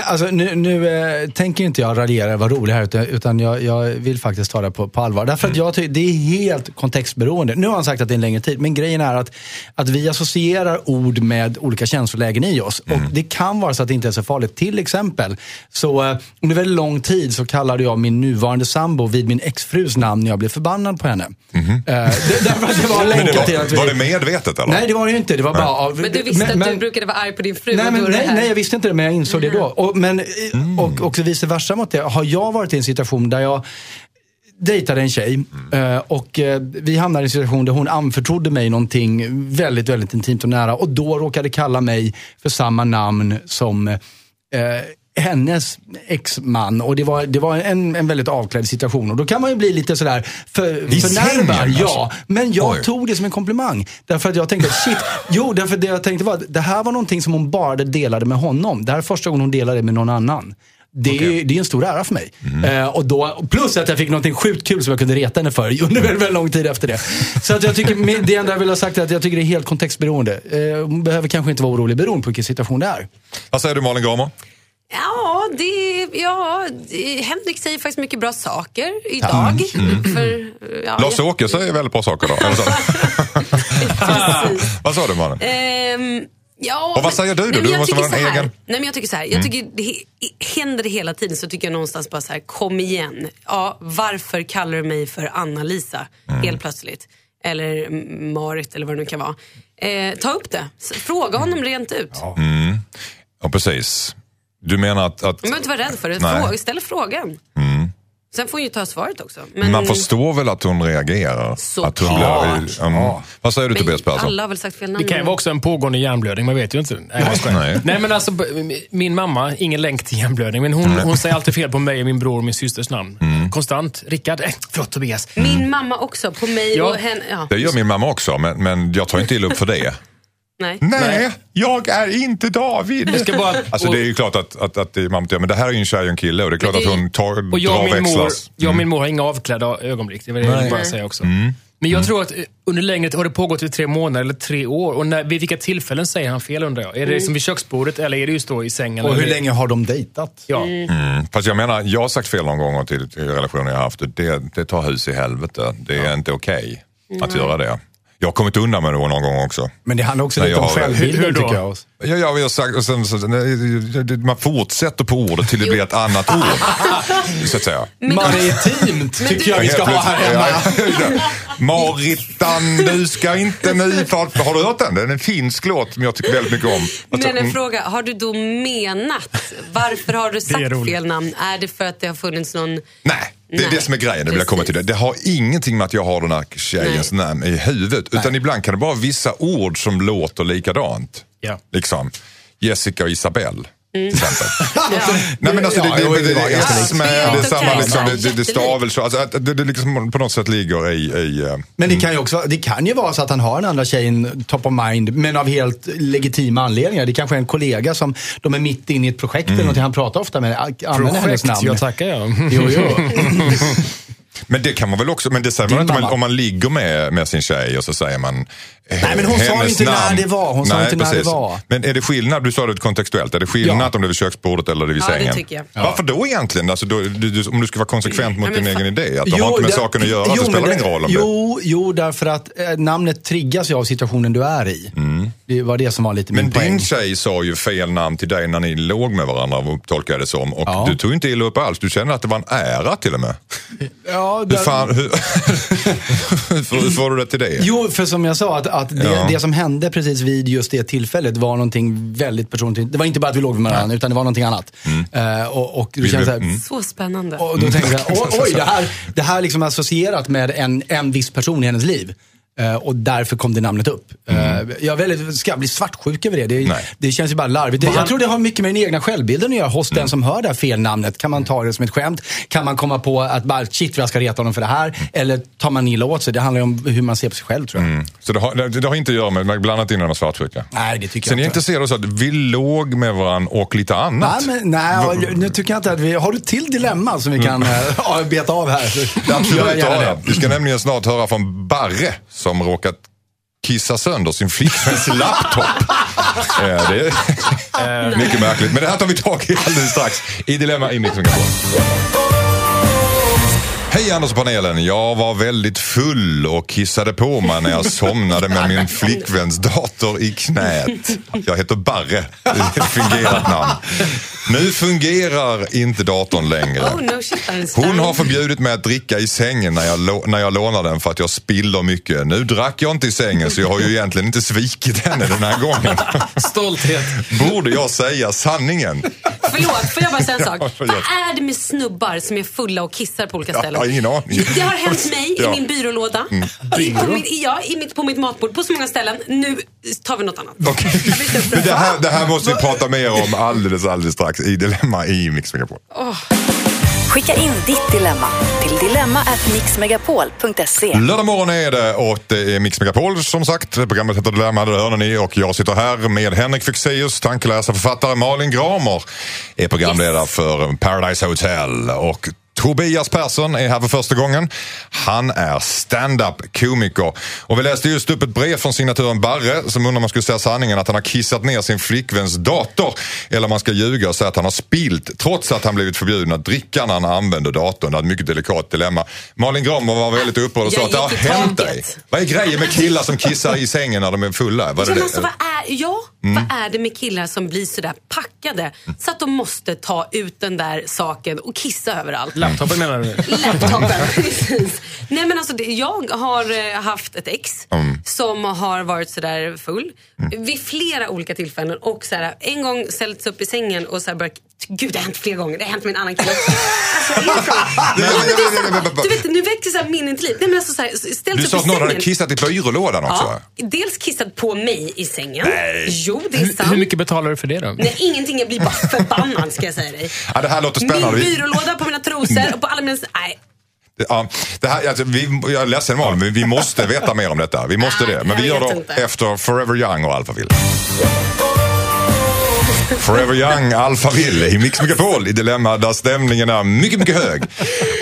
Alltså, nu nu eh, tänker inte jag raljera, vara rolig här, utan, utan jag, jag vill faktiskt ta det på, på allvar. Därför att jag tycker det är helt kontextberoende. Nu har han sagt att det är en längre tid, men grejen är att, att vi associerar ord med olika känslolägen i oss. Och det kan vara så att det inte är så farligt. Till exempel, så eh, under väldigt lång tid så kallade jag min nuvarande sambo vid min exfrus namn när jag blev förbannad på henne. Eh, det, därför att det var Men det länkat till att vi... var, var det medvetet eller? Nej, det var det ju inte. Det var bara. Men du visste att du brukade vara arg på din fru Nej, men, nej, nej, jag visste inte det, men jag insåg det då. Och, men, mm. och också vice versa mot det. Har jag varit i en situation där jag dejtade en tjej eh, och eh, vi hamnade i en situation där hon anförtrodde mig någonting väldigt, väldigt intimt och nära och då råkade kalla mig för samma namn som eh, hennes exman och det var, det var en, en väldigt avklädd situation och då kan man ju bli lite sådär för, förnärmad. alltså? Ja, men jag Oj. tog det som en komplimang. Därför att jag tänkte, shit, jo, därför att det jag tänkte var att det här var någonting som hon bara delade med honom. Det här är första gången hon delade med någon annan. Det, är, det är en stor ära för mig. Eh, och då, plus att jag fick någonting sjukt kul som jag kunde reta henne för under väldigt, väldigt lång tid efter det. Så att jag tycker, det enda jag vill ha sagt är att jag tycker det är helt kontextberoende. Eh, hon behöver kanske inte vara orolig beroende på vilken situation det är. Vad säger du Malin Gramer? Ja, det, ja det, Henrik säger faktiskt mycket bra saker idag. För, ja, Lars-Åke säger väldigt bra saker då. Vad sa du Malin? Ehm, ja, Och vad säger du då? Nej, Du jag måste vara en här. egen- Nej, men jag tycker så här. Jag tycker det, händer det hela tiden så tycker jag någonstans bara så här, kom igen. Ja, varför kallar du mig för Anna-Lisa helt plötsligt? Eller Marit eller vad det nu kan vara. Eh, ta upp det. Fråga honom rent ut. Ja, precis. Du menar att, att Man behöver inte vara rädd för det. Nej. Fråga, ställ frågan. Sen får hon ju ta svaret också. Men, man förstår väl att hon reagerar? Så att hon klart. blir, um, Vad säger du men Tobias Persson? alla har väl sagt fel namn. Det kan ju vara också en pågående hjärnblödning, man vet ju inte. Nej, skojar. Nej. Nej, men alltså, min mamma, ingen länk till hjärnblödning, men hon, hon säger alltid fel på mig, min bror och min systers namn. Mm. Konstant. Rickard, äh, förlåt Tobias. Min mamma också, på mig Ja. och henne. Ja. Det gör min mamma också, men, men jag tar inte illa upp för det. Nej. Nej, jag är inte David. ska bara- alltså, det är ju klart att, att, att det är mamma, men det här är ju en tjej och en kille och det är klart det att hon tar, Och jag och, drar min mor, växlar. jag och min mor har inga avklädda ögonblick. Det var det jag ville bara säga också. Mm. Men jag tror att eh, under längre tid, har det pågått i tre månader eller tre år? Och när, vid vilka tillfällen säger han fel undrar jag? Är det som vid köksbordet eller är det just då i sängen? Och hur länge har de dejtat? Ja. Mm. Fast jag menar, jag har sagt fel någon gång till, till relationer jag har haft. Det, det tar hus i helvete. Det är inte okej att göra det. Jag har kommit undan med det någon gång också. Men det handlar också Nej, lite om självbilden tycker jag. Ja, ja, vi har sagt, och sen, så, nej, man fortsätter på ordet till det blir ett annat ord. Så att säga. Maritimt tycker jag vi ska ha här hemma. Maritan, du ska inte nu... För, har du hört den? Det är en finsk låt som jag tycker väldigt mycket om. Alltså, Men en mm, fråga, har du då menat, varför har du sagt fel namn? Är det för att det har funnits någon... Nej, det är Nej, det som är grejen. Det vill jag komma till. Det. det har ingenting med att jag har den här tjejens namn i huvudet. Utan ibland kan det vara vissa ord som låter likadant. Ja. Liksom Jessica och Isabelle. Till exempel. Ja. Nej men alltså det, är det samma liksom, det, det, stavelse. Alltså, att det, det liksom på något sätt ligger i... i eh, Men det kan, ju också, det kan ju vara så att han har den andra tjejen top of mind, men av helt legitima anledningar. Det kanske är en kollega som de är mitt inne i ett projekt eller någonting. Han pratar ofta med använder hennes Projekt, namn. jag tackar jag. Jo, jo. Men det kan man väl också, men det säger man inte om man, mamma. om man ligger med, med sin tjej och så säger man Nej, men hon sa inte när namn. det var. Hon sa inte när det var. Men är det skillnad, du sa det kontextuellt, är det skillnad Ja. om det är vid köksbordet eller det vid Ja, det sängen? tycker jag. Varför då egentligen? Alltså, då, du, du, om du ska vara konsekvent mot Ja, din egen idé, att det har inte med där- saken att göra, jo, det spelar men ingen roll om det... jo, jo, därför att eh, namnet triggas ju av situationen du är i. Det var det som var lite Men min poäng. din tjej sa ju fel namn till dig när ni låg med varandra, tolkar jag det som. Och Ja. du tog inte illa upp alls. Du kände att det var en ära till och med. Ja, Hur, där- fan, hur, hur, får- hur du det till det? Jo, för som jag sa, att, att det, Ja. det som hände precis vid just det tillfället var någonting väldigt personligt. Det var inte bara att vi låg med varandra, utan det var någonting annat. Eh, och, och, du kände så här, mm. Så spännande. och då tänkte jag, oj, oj det här, det här liksom associerat med en, en viss person i hennes liv. Eh, och därför kom det namnet upp. Eh, jag är väldigt, ska jag bli svartsjuk över det? Det, Nej. det känns ju bara larvigt. Det, jag tror det har mycket med den egna självbilden att göra hos den som hör det här felnamnet. Kan man ta det som ett skämt? Kan man komma på att bara, shit jag ska reta honom för det här? Eller tar man illa åt sig? Det handlar ju om hur man ser på sig själv tror jag. Så det har, det, det har inte att göra med, blandat in några svartsjuka? Nej, det tycker Sen är jag jag inte. intresserad av att vi låg med varandra och lite Nej, annat. men, nej, nu tycker jag inte att vi... Har du till dilemma som vi kan äh, beta av här? jag Absolut har det. jag. Vi ska nämligen snart höra från Barre som råkat kissa sönder sin flickväns laptop. Eh, det är mycket märkligt. Men det här tar vi tag i alldeles strax i Dilemma i Mix. Hej Anders och panelen. Jag var väldigt full och kissade på mig när jag somnade med min flickväns dator i knät. Jag heter Barre. Det är ett fingerat namn. Nu fungerar inte datorn längre. Oh. Hon har förbjudit mig att dricka i sängen när jag, när jag lånar den för att jag spiller mycket. Nu drack jag inte i sängen så jag har ju egentligen inte svikit henne den här gången. Stolthet. Borde jag säga sanningen? Förlåt, får jag bara säga en sak? Ja, Vad är det med snubbar som är fulla och kissar på olika Jag ställen? har ingen aning. Det har hänt mig Ja. Mm. i min byrålåda. I, på, mitt, ja, i mitt, på mitt matbord, på så många ställen. Nu tar vi något annat. Upprörd. Men det, här, det här måste vi prata mer om alldeles, alldeles strax i Dilemma i Mix Megapol. Skicka in ditt dilemma till dilemma@mixmegapol.se. Lördag morgon är det och det är Mix Megapol som sagt. Programmet heter Dilemma, det hör ni. Och jag sitter här med Henrik Fexeus, tankeläsare, författare. Malin Gramer är programledare för Paradise Hotel. Och Tobias Persson är här för första gången. Han är stand-up komiker. Och vi läste just upp ett brev från signaturen Barre som undrar om man skulle säga sanningen att han har kissat ner sin flickväns dator. Eller om man ska ljuga och säga att han har spilt trots att han blivit förbjuden att dricka när han använder datorn. Det är ett mycket delikat dilemma. Malin Gramer var väldigt upprörd och sa att det har hänt dig. Vad är grejen med killar som kissar i sängen när de är fulla? Ja, men det? alltså, vad är, ja, vad är det med killar som blir sådär packade så att de måste ta ut den där saken och kissa överallt? Laptopen menar du? Laptopen, precis. Nej men alltså det, jag har eh, haft ett ex som har varit sådär full vid flera olika tillfällen och såhär, en gång ställts upp i sängen och såhär börjat Gud det har hänt flera gånger, det har hänt med en annan kille. Du vet, nu väcker så här minnen till liv. Nej, men alltså, så här, ställts Du sa att någon hade kissat i byrålådan också. Ja, dels kissat på mig i sängen. Nej. Jo, det är Hur, sant. hur mycket betalar du för det då? Nej, ingenting. Jag blir bara förbannad ska jag säga dig. Ja, det här låter Min spännande. Vi- byrålåda på mina trosor och på alla mina... Nej. Ja, det här, alltså, vi, jag är ledsen Malin, men vi måste veta mer om detta. Vi måste det. Men vi gör det efter Forever Young och Alphaville. Forever Young, Alphaville i Mix Megapol i Dilemma där stämningen är mycket, mycket hög.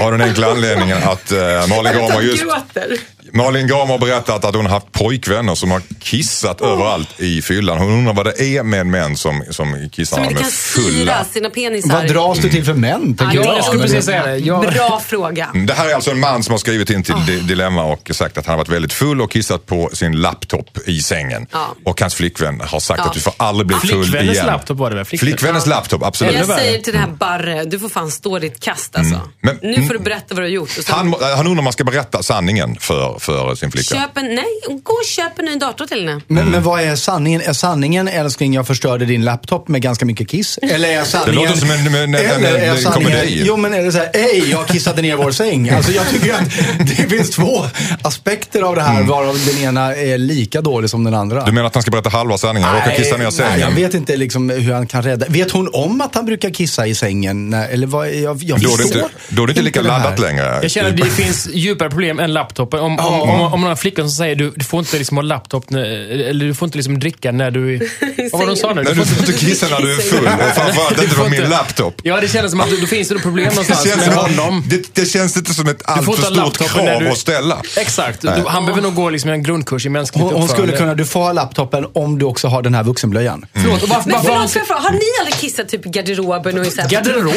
Av den enkla anledningen att eh, Malin Gramer Jag just... gråter. Malin Gramer har berättat att hon har haft pojkvänner som har kissat överallt i fyllan. Hon undrar vad det är med män som, som kissar Som inte är kan fulla. sina penisar. Vad dras du till för män? tänker Ja, jag. jag skulle precis säga det. Jag, Bra fråga. Mm, Det här är alltså en man som har skrivit in till Di- Dilemma och sagt att han har varit väldigt full och kissat på sin laptop i sängen. Ja. Och hans flickvän har sagt att du får aldrig bli full Flickvännens igen. laptop var det väl? Flickvän? Flickvännens laptop, absolut. Jag säger till det här Barre, du får fan stå ditt kast alltså. Men- nu får du berätta vad du har gjort. Och sen, Han, han undrar om man ska berätta sanningen för, för sin flickvän. köp en, nej, gå och köp en ny dator till henne. Men, men vad är sanningen? Är sanningen älskling, jag förstörde din laptop med ganska mycket kiss? Eller är sanningen... låter som en- en- en- en sanningen- komedi. Jo men är det så här, ej, jag kissade ner vår säng. Alltså jag tycker att det finns två aspekter av det här, varav den ena är lika dålig som den andra. Du menar att han ska berätta halva sanningen? Han råkar kissa ner nej, sängen? jag vet inte liksom hur han kan rädda. Vet hon om att han brukar kissa i sängen? Nej, Eller vad, jag, jag Då är det inte, då är det inte lika det laddat längre. Jag känner att det finns djupare problem än laptopen. Om, om, om, om man har flickor som säger du, du får inte liksom ha laptop, när, eller du får inte liksom dricka när du... Vad var det de sa nu? Nej, du får inte kissa när du är full och framförallt inte på min laptop. Ja, det känns som att då finns det problem Det någonstans känns, med honom. det, det känns inte som ett alltför stort krav du- att ställa. Exakt. Du, han behöver nog gå liksom en grundkurs i mänskligt Hon, hon skulle kunna, du får ha laptopen om du också har den här vuxenblöjan. Förlåt, och varför, Men har förlåt, ni aldrig kissat typ i garderoben? Och i Garderob?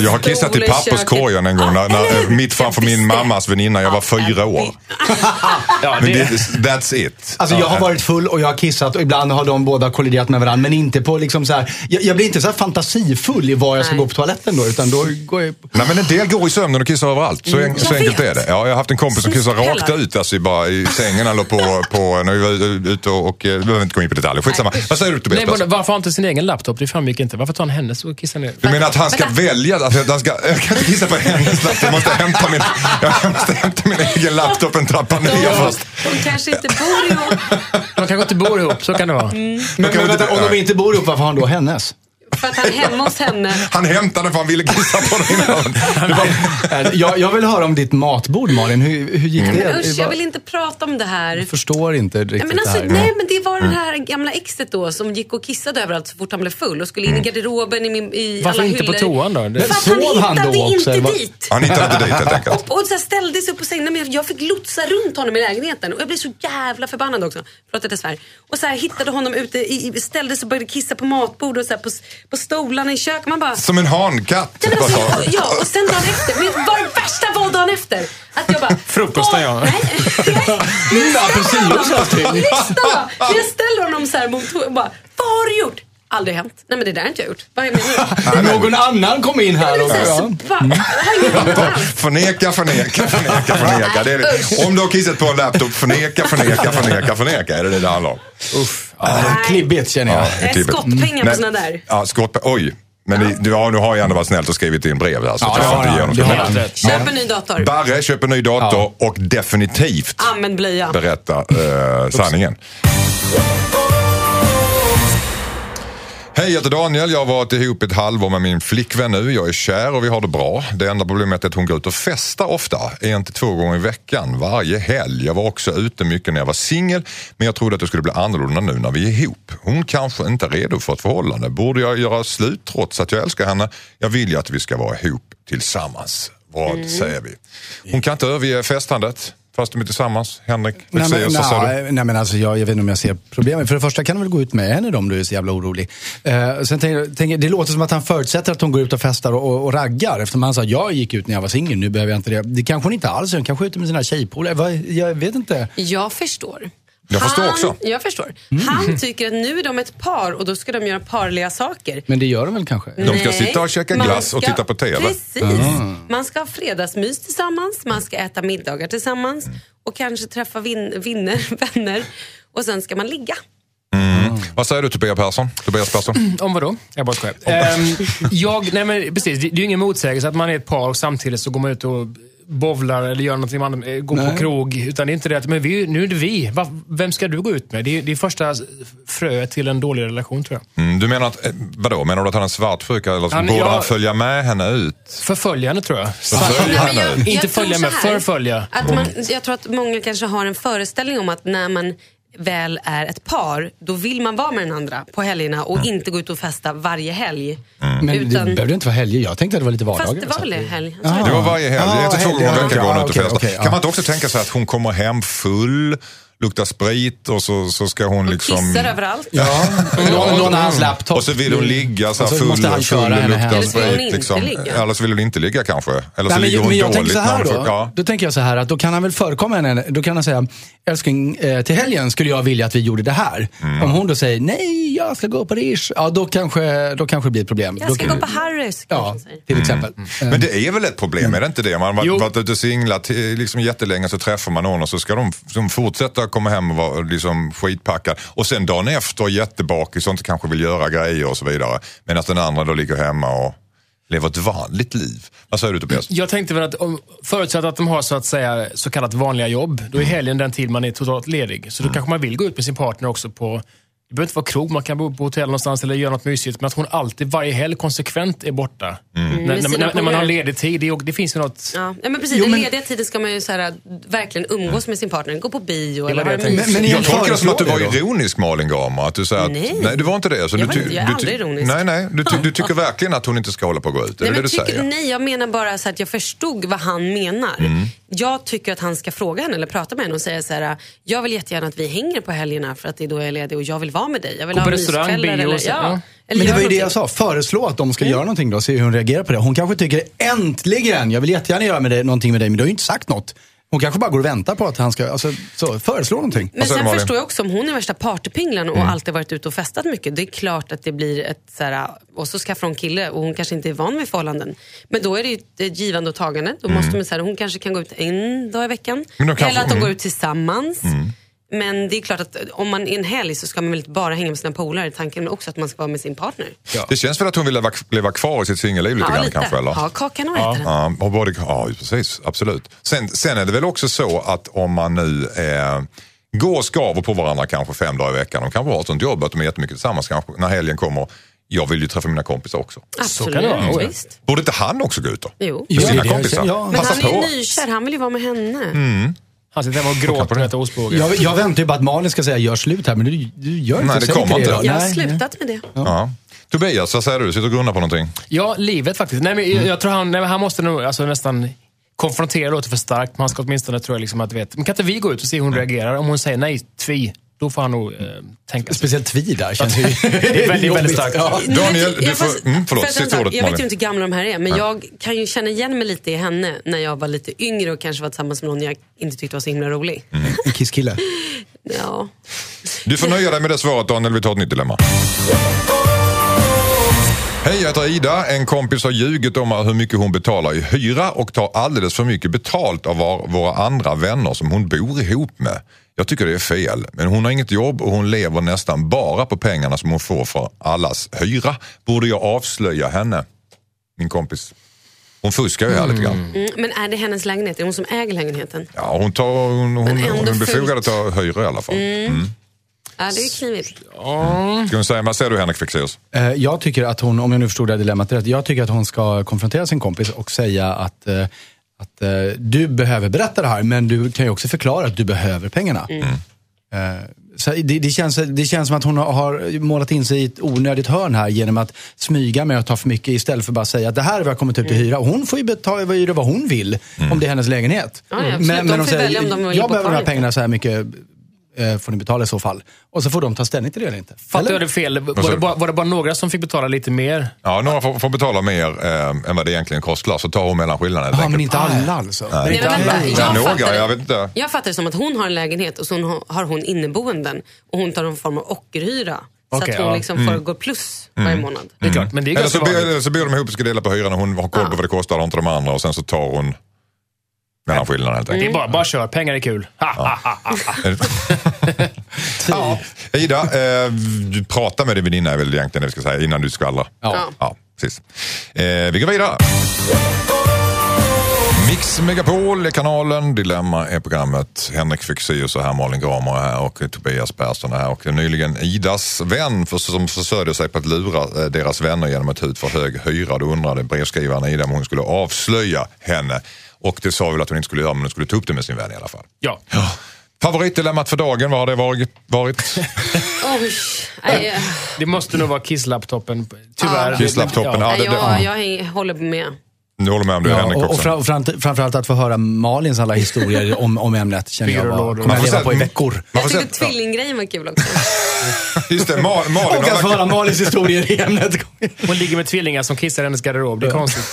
Jag har kissat i papperskorgen en gång, när, när, mitt framför min mammas väninna. Jag var fyra år. Ja, Men det, det, that's it. Alltså jag har varit full och jag har kissat och ibland har de båda kolliderat med varandra. Men inte på liksom så här, jag, jag blir inte så här fantasifull i var jag ska Nej. gå på toaletten då. Utan då går jag... Nej men en del går i sömnen och kissar överallt. Så, en, så enkelt är det. Ja, jag har haft en kompis som kissar Snuskhällar. rakt ut, alltså bara i sängen eller på, på när vi var ute och, och eh, vi behöver inte gå in på detaljer. Skitsamma. Vad säger du Tobias? nej, men varför har han inte sin egen laptop? Det framgick inte. Varför tar han hennes och kissar ner? Du menar att han ska välja? Alltså, att han ska, jag kan inte kissa på hennes laptop. Jag måste hämta min, jag måste hämta min egen laptop en trappa ner först. De kanske inte bor ihop. De kanske inte bor ihop, så kan det vara. Men, kan men vi vänta, inte- om de inte bor ihop, varför har han då hennes? För att han hemma hos henne. Han hämtade för han ville kissa på den innan. Jag, jag vill höra om ditt matbord Malin. Hur, hur gick det? Men usch, jag Jag vill inte prata om det här. förstår inte Nej riktigt men, alltså, det här. nej men det var det här gamla exet då som gick och kissade överallt så fort han blev full och skulle in i garderoben i, min, i Varför alla inte på hyllor. toan då? Det- Men För att han han hittade då också, inte vad? dit. Han hittade inte dit helt enkelt. Och, och så ställde sig upp på sängen. Nej, men Jag fick lotsa runt honom i lägenheten och jag blev så jävla förbannad också. Jag svär. Och så här, hittade honom ute, i, i- ställde sig och började kissa på matbordet och så här, på, på stolarna i köket. Man bara... Som en hankatt. Ja, men Vad sa alltså, ja, och sen dagen efter, vet vad det värsta var dagen efter? Att jag bara... Frukosten, ja. Nej, nej. Apelsinjuice Lyssna då! Jag ställer honom så här mot och bara, vad har du gjort? Aldrig hänt. Nej men det där har inte jag gjort. Vad menar du? Någon annan kom in här och... Ja. alls. Förneka, förneka, förneka, förneka. Det är det. Om du har kissat på en laptop, förneka, förneka, förneka, förneka. Är det det det handlar om? Ja, klibbigt känner jag. Ja, klibbigt. skottpengar på såna där. Ja, skott, oj. Men det, du, ja, nu har jag ändå varit snällt och skrivit in brev där. Så Ja, att jag det får har Det. Rätt. Köp en ny dator. Barre köper ny dator och definitivt Använd blöja. berätta eh, sanningen. Hej, jag heter Daniel. Jag har varit ihop ett halvår med min flickvän nu. Jag är kär och vi har det bra. Det enda problemet är att hon går ut och festar ofta. En till två gånger i veckan, varje helg. Jag var också ute mycket när jag var singel, men jag trodde att det skulle bli annorlunda nu när vi är ihop. Hon kanske inte är redo för ett förhållande. Borde jag göra slut trots att jag älskar henne? Jag vill ju att vi ska vara ihop tillsammans. Vad säger vi? Hon kan inte överge festandet. Fast de är tillsammans. Henrik Nej, men, Fexeus, sa du? nej, nej, men alltså, jag, jag vet inte om jag ser problemet. För det första kan du väl gå ut med henne om du är så jävla orolig. Eh, sen tänker, tänker, det låter som att han förutsätter att hon går ut och festar och, och, och raggar. Eftersom han sa jag gick ut när jag var singel, nu behöver jag inte det. Det kanske hon inte alls gör. Hon kanske är ute med sina tjejpolare. Jag vet inte. Jag förstår. Jag förstår han, också. Jag förstår. Mm. Han tycker att nu är de ett par och då ska de göra parliga saker. Men det gör de väl kanske? De ska Nej, sitta och käka glass och ska- titta på TV. Precis. Man ska ha fredagsmys tillsammans, man ska äta middagar tillsammans och kanske träffa vin, vinner, vänner och sen ska man ligga. Vad säger du Tobias Persson? Tobias Persson? Om vad då? Jag bara skojar. Ehm, jag, nej men precis, det, det är ju ingen motsägelse att man är ett par och samtidigt så går man ut och bovlar eller gör någonting annat, eh, går Nej. på krog. Utan det är inte det att, men vi, nu är det vi. Va, vem ska du gå ut med? Det är, det är första fröet till en dålig relation tror jag. Mm, du menar att, eh, vadå, menar du att han är svartsjuk eller Han- borde ja. han följa med henne ut? Förfölja henne tror jag. Förfölja henne? jag- Inte jag följa med, förfölja. Att man, jag tror att många kanske har en föreställning om att när man väl är ett par, då vill man vara med den andra på helgerna och Mm. inte gå ut och festa varje helg. Men det Utan, behövde inte vara helger. Jag tänkte att det var lite vardagar. fast det var väl det helg? Ah. Det var varje helg. Ah, till två gånger i veckan går hon ut och festar. Kan man inte också tänka sig att hon kommer hem full, luktar sprit och så, så ska hon Och liksom... kissar överallt. Ja, någon, någon hans laptop. Och så vill hon ligga så här Och så full, måste han full henne luktar hem. Eller så vill hon sprit. inte Liksom. ligga. Eller så vill hon inte ligga kanske. Eller så Nej, ligger men, hon men jag dåligt tänker så här då. får- Ja. Då tänker jag så här att då kan han väl förekomma henne. Då kan han säga, älskling, eh, till helgen skulle jag vilja att vi gjorde det här. Mm. Om hon då säger, nej, jag ska gå på Rish. Ja, då kanske, då kanske det blir ett problem. Jag ska då, gå på Harrys Ja, till exempel. Eh, Men det är väl ett problem, är det inte det? Man har varit ute och singlat eh, liksom jättelänge så träffar man någon och så ska de, de fortsätta komma hem och vara liksom skitpackad. Och sen dagen efter jättebakis och inte kanske vill göra grejer och så vidare. Medan den andra då ligger hemma och lever ett vanligt liv. Vad säger du Tobias? Jag tänkte väl att om, förutsatt att de har så att säga så kallat vanliga jobb, då är helgen den tid man är totalt ledig. Så då kanske man vill gå ut med sin partner också på det behöver inte vara krog, man kan bo på hotell någonstans eller göra något mysigt. Men att hon alltid, varje helg, konsekvent är borta. När, med när, när, när man har ledig tid. Det, det finns ju något... Ja, ja, men precis. Jo, Den men- lediga tiden ska man ju så här, verkligen umgås med sin partner. Gå på bio eller det det tänkte. mysigt. Men- men Jag tolkar det som att du var det ironisk Malin Gama. Att du säger att, Nej. nej, du var inte det. Så Jag du, inte- jag är du, aldrig ironisk. Nej, nej. Du, ty, du tycker verkligen att hon inte ska hålla på och gå ut. Är det Nej, det du tycker, säger? nej, jag menar bara så att jag förstod vad han menar. Mm. Jag tycker att han ska fråga henne eller prata med henne och säga så här, jag vill jättegärna att vi hänger på helgerna för att det är då jag är ledig och jag vill vara med dig. Jag vill Gå ha på restaurang, bio och eller, så- ja, ja. eller Men det var ju det jag sa. Föreslå att de ska göra någonting då, se hur hon reagerar på det. Hon kanske tycker äntligen, jag vill jättegärna göra med det, någonting med dig, men du har ju inte sagt något. Hon kanske bara går och väntar på att han ska, alltså, så, föreslå någonting. Men sen förstår jag också om hon är värsta partypinglan Mm. och alltid varit ute och festat mycket. Det är klart att det blir ett så här, och så skaffar hon kille och hon kanske inte är van vid förhållanden. Men då är det ju ett givande och tagande. Då måste man, så här, hon kanske kan gå ut en dag i veckan. Mm. Eller att de mm. går ut tillsammans. Men det är klart att om man är en helg så ska man väl inte bara hänga med sina polare. Tanken är också att man ska vara med sin partner. Det känns väl att hon vill leva, leva kvar i sitt singelliv lite Ja, grann lite. kanske? Eller? Ha kakan och äta den. Ja, både, ja precis. Absolut. Sen, sen är det väl också så att om man nu eh, går och skaver på varandra kanske fem dagar i veckan. De kanske har ett sånt jobb att de är jättemycket tillsammans kanske när helgen kommer. Jag vill ju träffa mina kompisar också. Absolut, kan det vara, ja. visst. Borde inte han också gå ut då? Jo. Med Ja, sina kompisar? ja. Men Passa han är ju nykär, han vill ju vara med henne. Han sitter hemma och gråter och äter ostbågar. Jag, jag väntar ju bara att Malin ska säga gör slut här, men du, du gör inte Nej, det kommer inte. Jag har slutat med det. Ja. Tobias, vad säger du? Sitter och grunnar på någonting? Ja, livet faktiskt. Nej, men jag, jag tror han, nej, han måste nog alltså, nästan konfrontera låter för starkt, men han ska åtminstone tror jag liksom att vet, men kan inte vi gå ut och se hur hon reagerar? Om hon säger nej, tvi, då får han nog eh, tänka sig. Speciellt tvi där känns ju Det är väldigt, väldigt starkt. Ja. Daniel, Jag du vet- får- fast- mm, förlåt, sista vänta, ordet, Jag vet ju inte hur gamla de här är, men jag kan ju känna igen mig lite i henne när jag var lite yngre och kanske var tillsammans med någon jag inte tyckte var så himla rolig. Mm. En kisskille. Ja. Du får nöja dig med det svaret Daniel, vi tar ett nytt dilemma. Hej, jag heter Ida. En kompis har ljugit om hur mycket hon betalar i hyra och tar alldeles för mycket betalt av våra andra vänner som hon bor ihop med. Jag tycker det är fel, men hon har inget jobb och hon lever nästan bara på pengarna som hon får för allas hyra. Borde jag avslöja henne? Min kompis. Hon fuskar ju här lite grann. Mm, men är det hennes lägenhet? Är det hon som äger lägenheten? Ja, hon, tar, hon, hon, hon är befogad att ta hyra i alla fall. Mm. Ja, det är knivigt. Ska vi säga, vad säger du Henrik Fexeus? Eh, Jag tycker att hon, om jag nu förstod det här dilemmat rätt, jag tycker att hon ska konfrontera sin kompis och säga att, eh, att eh, du behöver berätta det här, men du kan ju också förklara att du behöver pengarna. Eh, Så det, det, känns, det känns som att hon har- målat in sig i ett onödigt hörn här genom att smyga med att ta för mycket istället för att bara säga att det här är vad jag kommit upp till hyra. Hon får ju betala hyra vad hon vill om det är hennes lägenhet. Ja, ja, absolut. De välja om de vill jag behöver de här pengarna så här mycket eh, får ni betala i så fall. Och så får de ta ställning till det eller inte. Fattar jag det fel? Var det, bara, var det bara några som fick betala lite mer? Ja, några får, får betala mer eh, än vad det egentligen kostar, så tar hon mellanskillnaden Ja, men inte alla alltså. Nej, inte men vänta. Ja, jag, några, fattar, jag vet inte. jag fattar det som att hon har en lägenhet och så hon- har hon inneboenden och hon tar någon form av ockerhyra. Så Okej, att hon ja. liksom får gå plus varje månad. Det är klart, men det är Eller så, eller så bor de ihop och ska dela på hyran och hon har koll på vad det kostar, har inte de andra och sen så tar hon mellanskillnaden helt Det är enkelt. bara, bara kör, pengar är kul. Ha, ha, ha, ha. Ja. Ida, eh, du pratar med din väninna är väl egentligen det vi ska säga innan du skvallrar. Ja. Ja, precis. Eh, vi går vidare. Mix Megapol är kanalen, Dilemma är programmet. Henrik Fexeus är här, Malin Gramer är här och Tobias Persson är här. Och nyligen Idas vän för, som försörjde sig på att lura eh, deras vänner genom att ta ut för hög hyra. Då undrade brevskrivaren Ida om hon skulle avslöja henne. Och det sa väl att hon inte skulle göra men hon skulle ta upp det med sin vän i alla fall. Ja. Favoritdilemmat för dagen, vad har det varit? varit? Det måste nog vara kisslaptoppen. Tyvärr. Kisslaptoppen, ja. Ja. det- jag, jag håller med. Nu håller med om det, Ja, Henrik och, och också. fra, fram, framförallt att få höra Malins alla historier om, om ämnet känner jag Byrålådor. kommer Man jag leva på i veckor. Man Jag får tyckte tvillinggrejen var kul också. Just det, Mal, Malin, Och att få höra Malins historier i ämnet. Hon ligger med tvillingar som kissar i hennes garderob. Det är konstigt.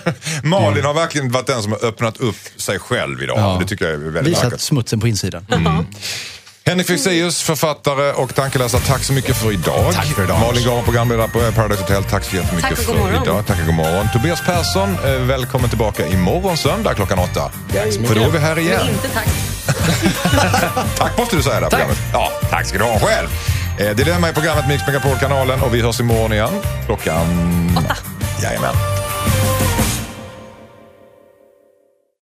Malin har verkligen varit den som har öppnat upp sig själv idag. Ja. Det tycker jag är väldigt Visat vackert. smutsen på insidan. Henrik Fexeus, författare och tankeläsare, tack så mycket för idag. Tack för idag. Malin Gahr, programledare på Paradise Hotel, tack så jättemycket Tack för morgon. idag. Tack och god morgon. Tobias Persson, eh, välkommen tillbaka imorgon söndag klockan åtta. För då är vi här igen. Men inte tack. Tack måste du säga där programmet. Ja, tack ska du ha själv. Eh, Dilemma i programmet Mix Megapol-kanalen och vi hörs imorgon igen klockan... Åtta. Jajamän.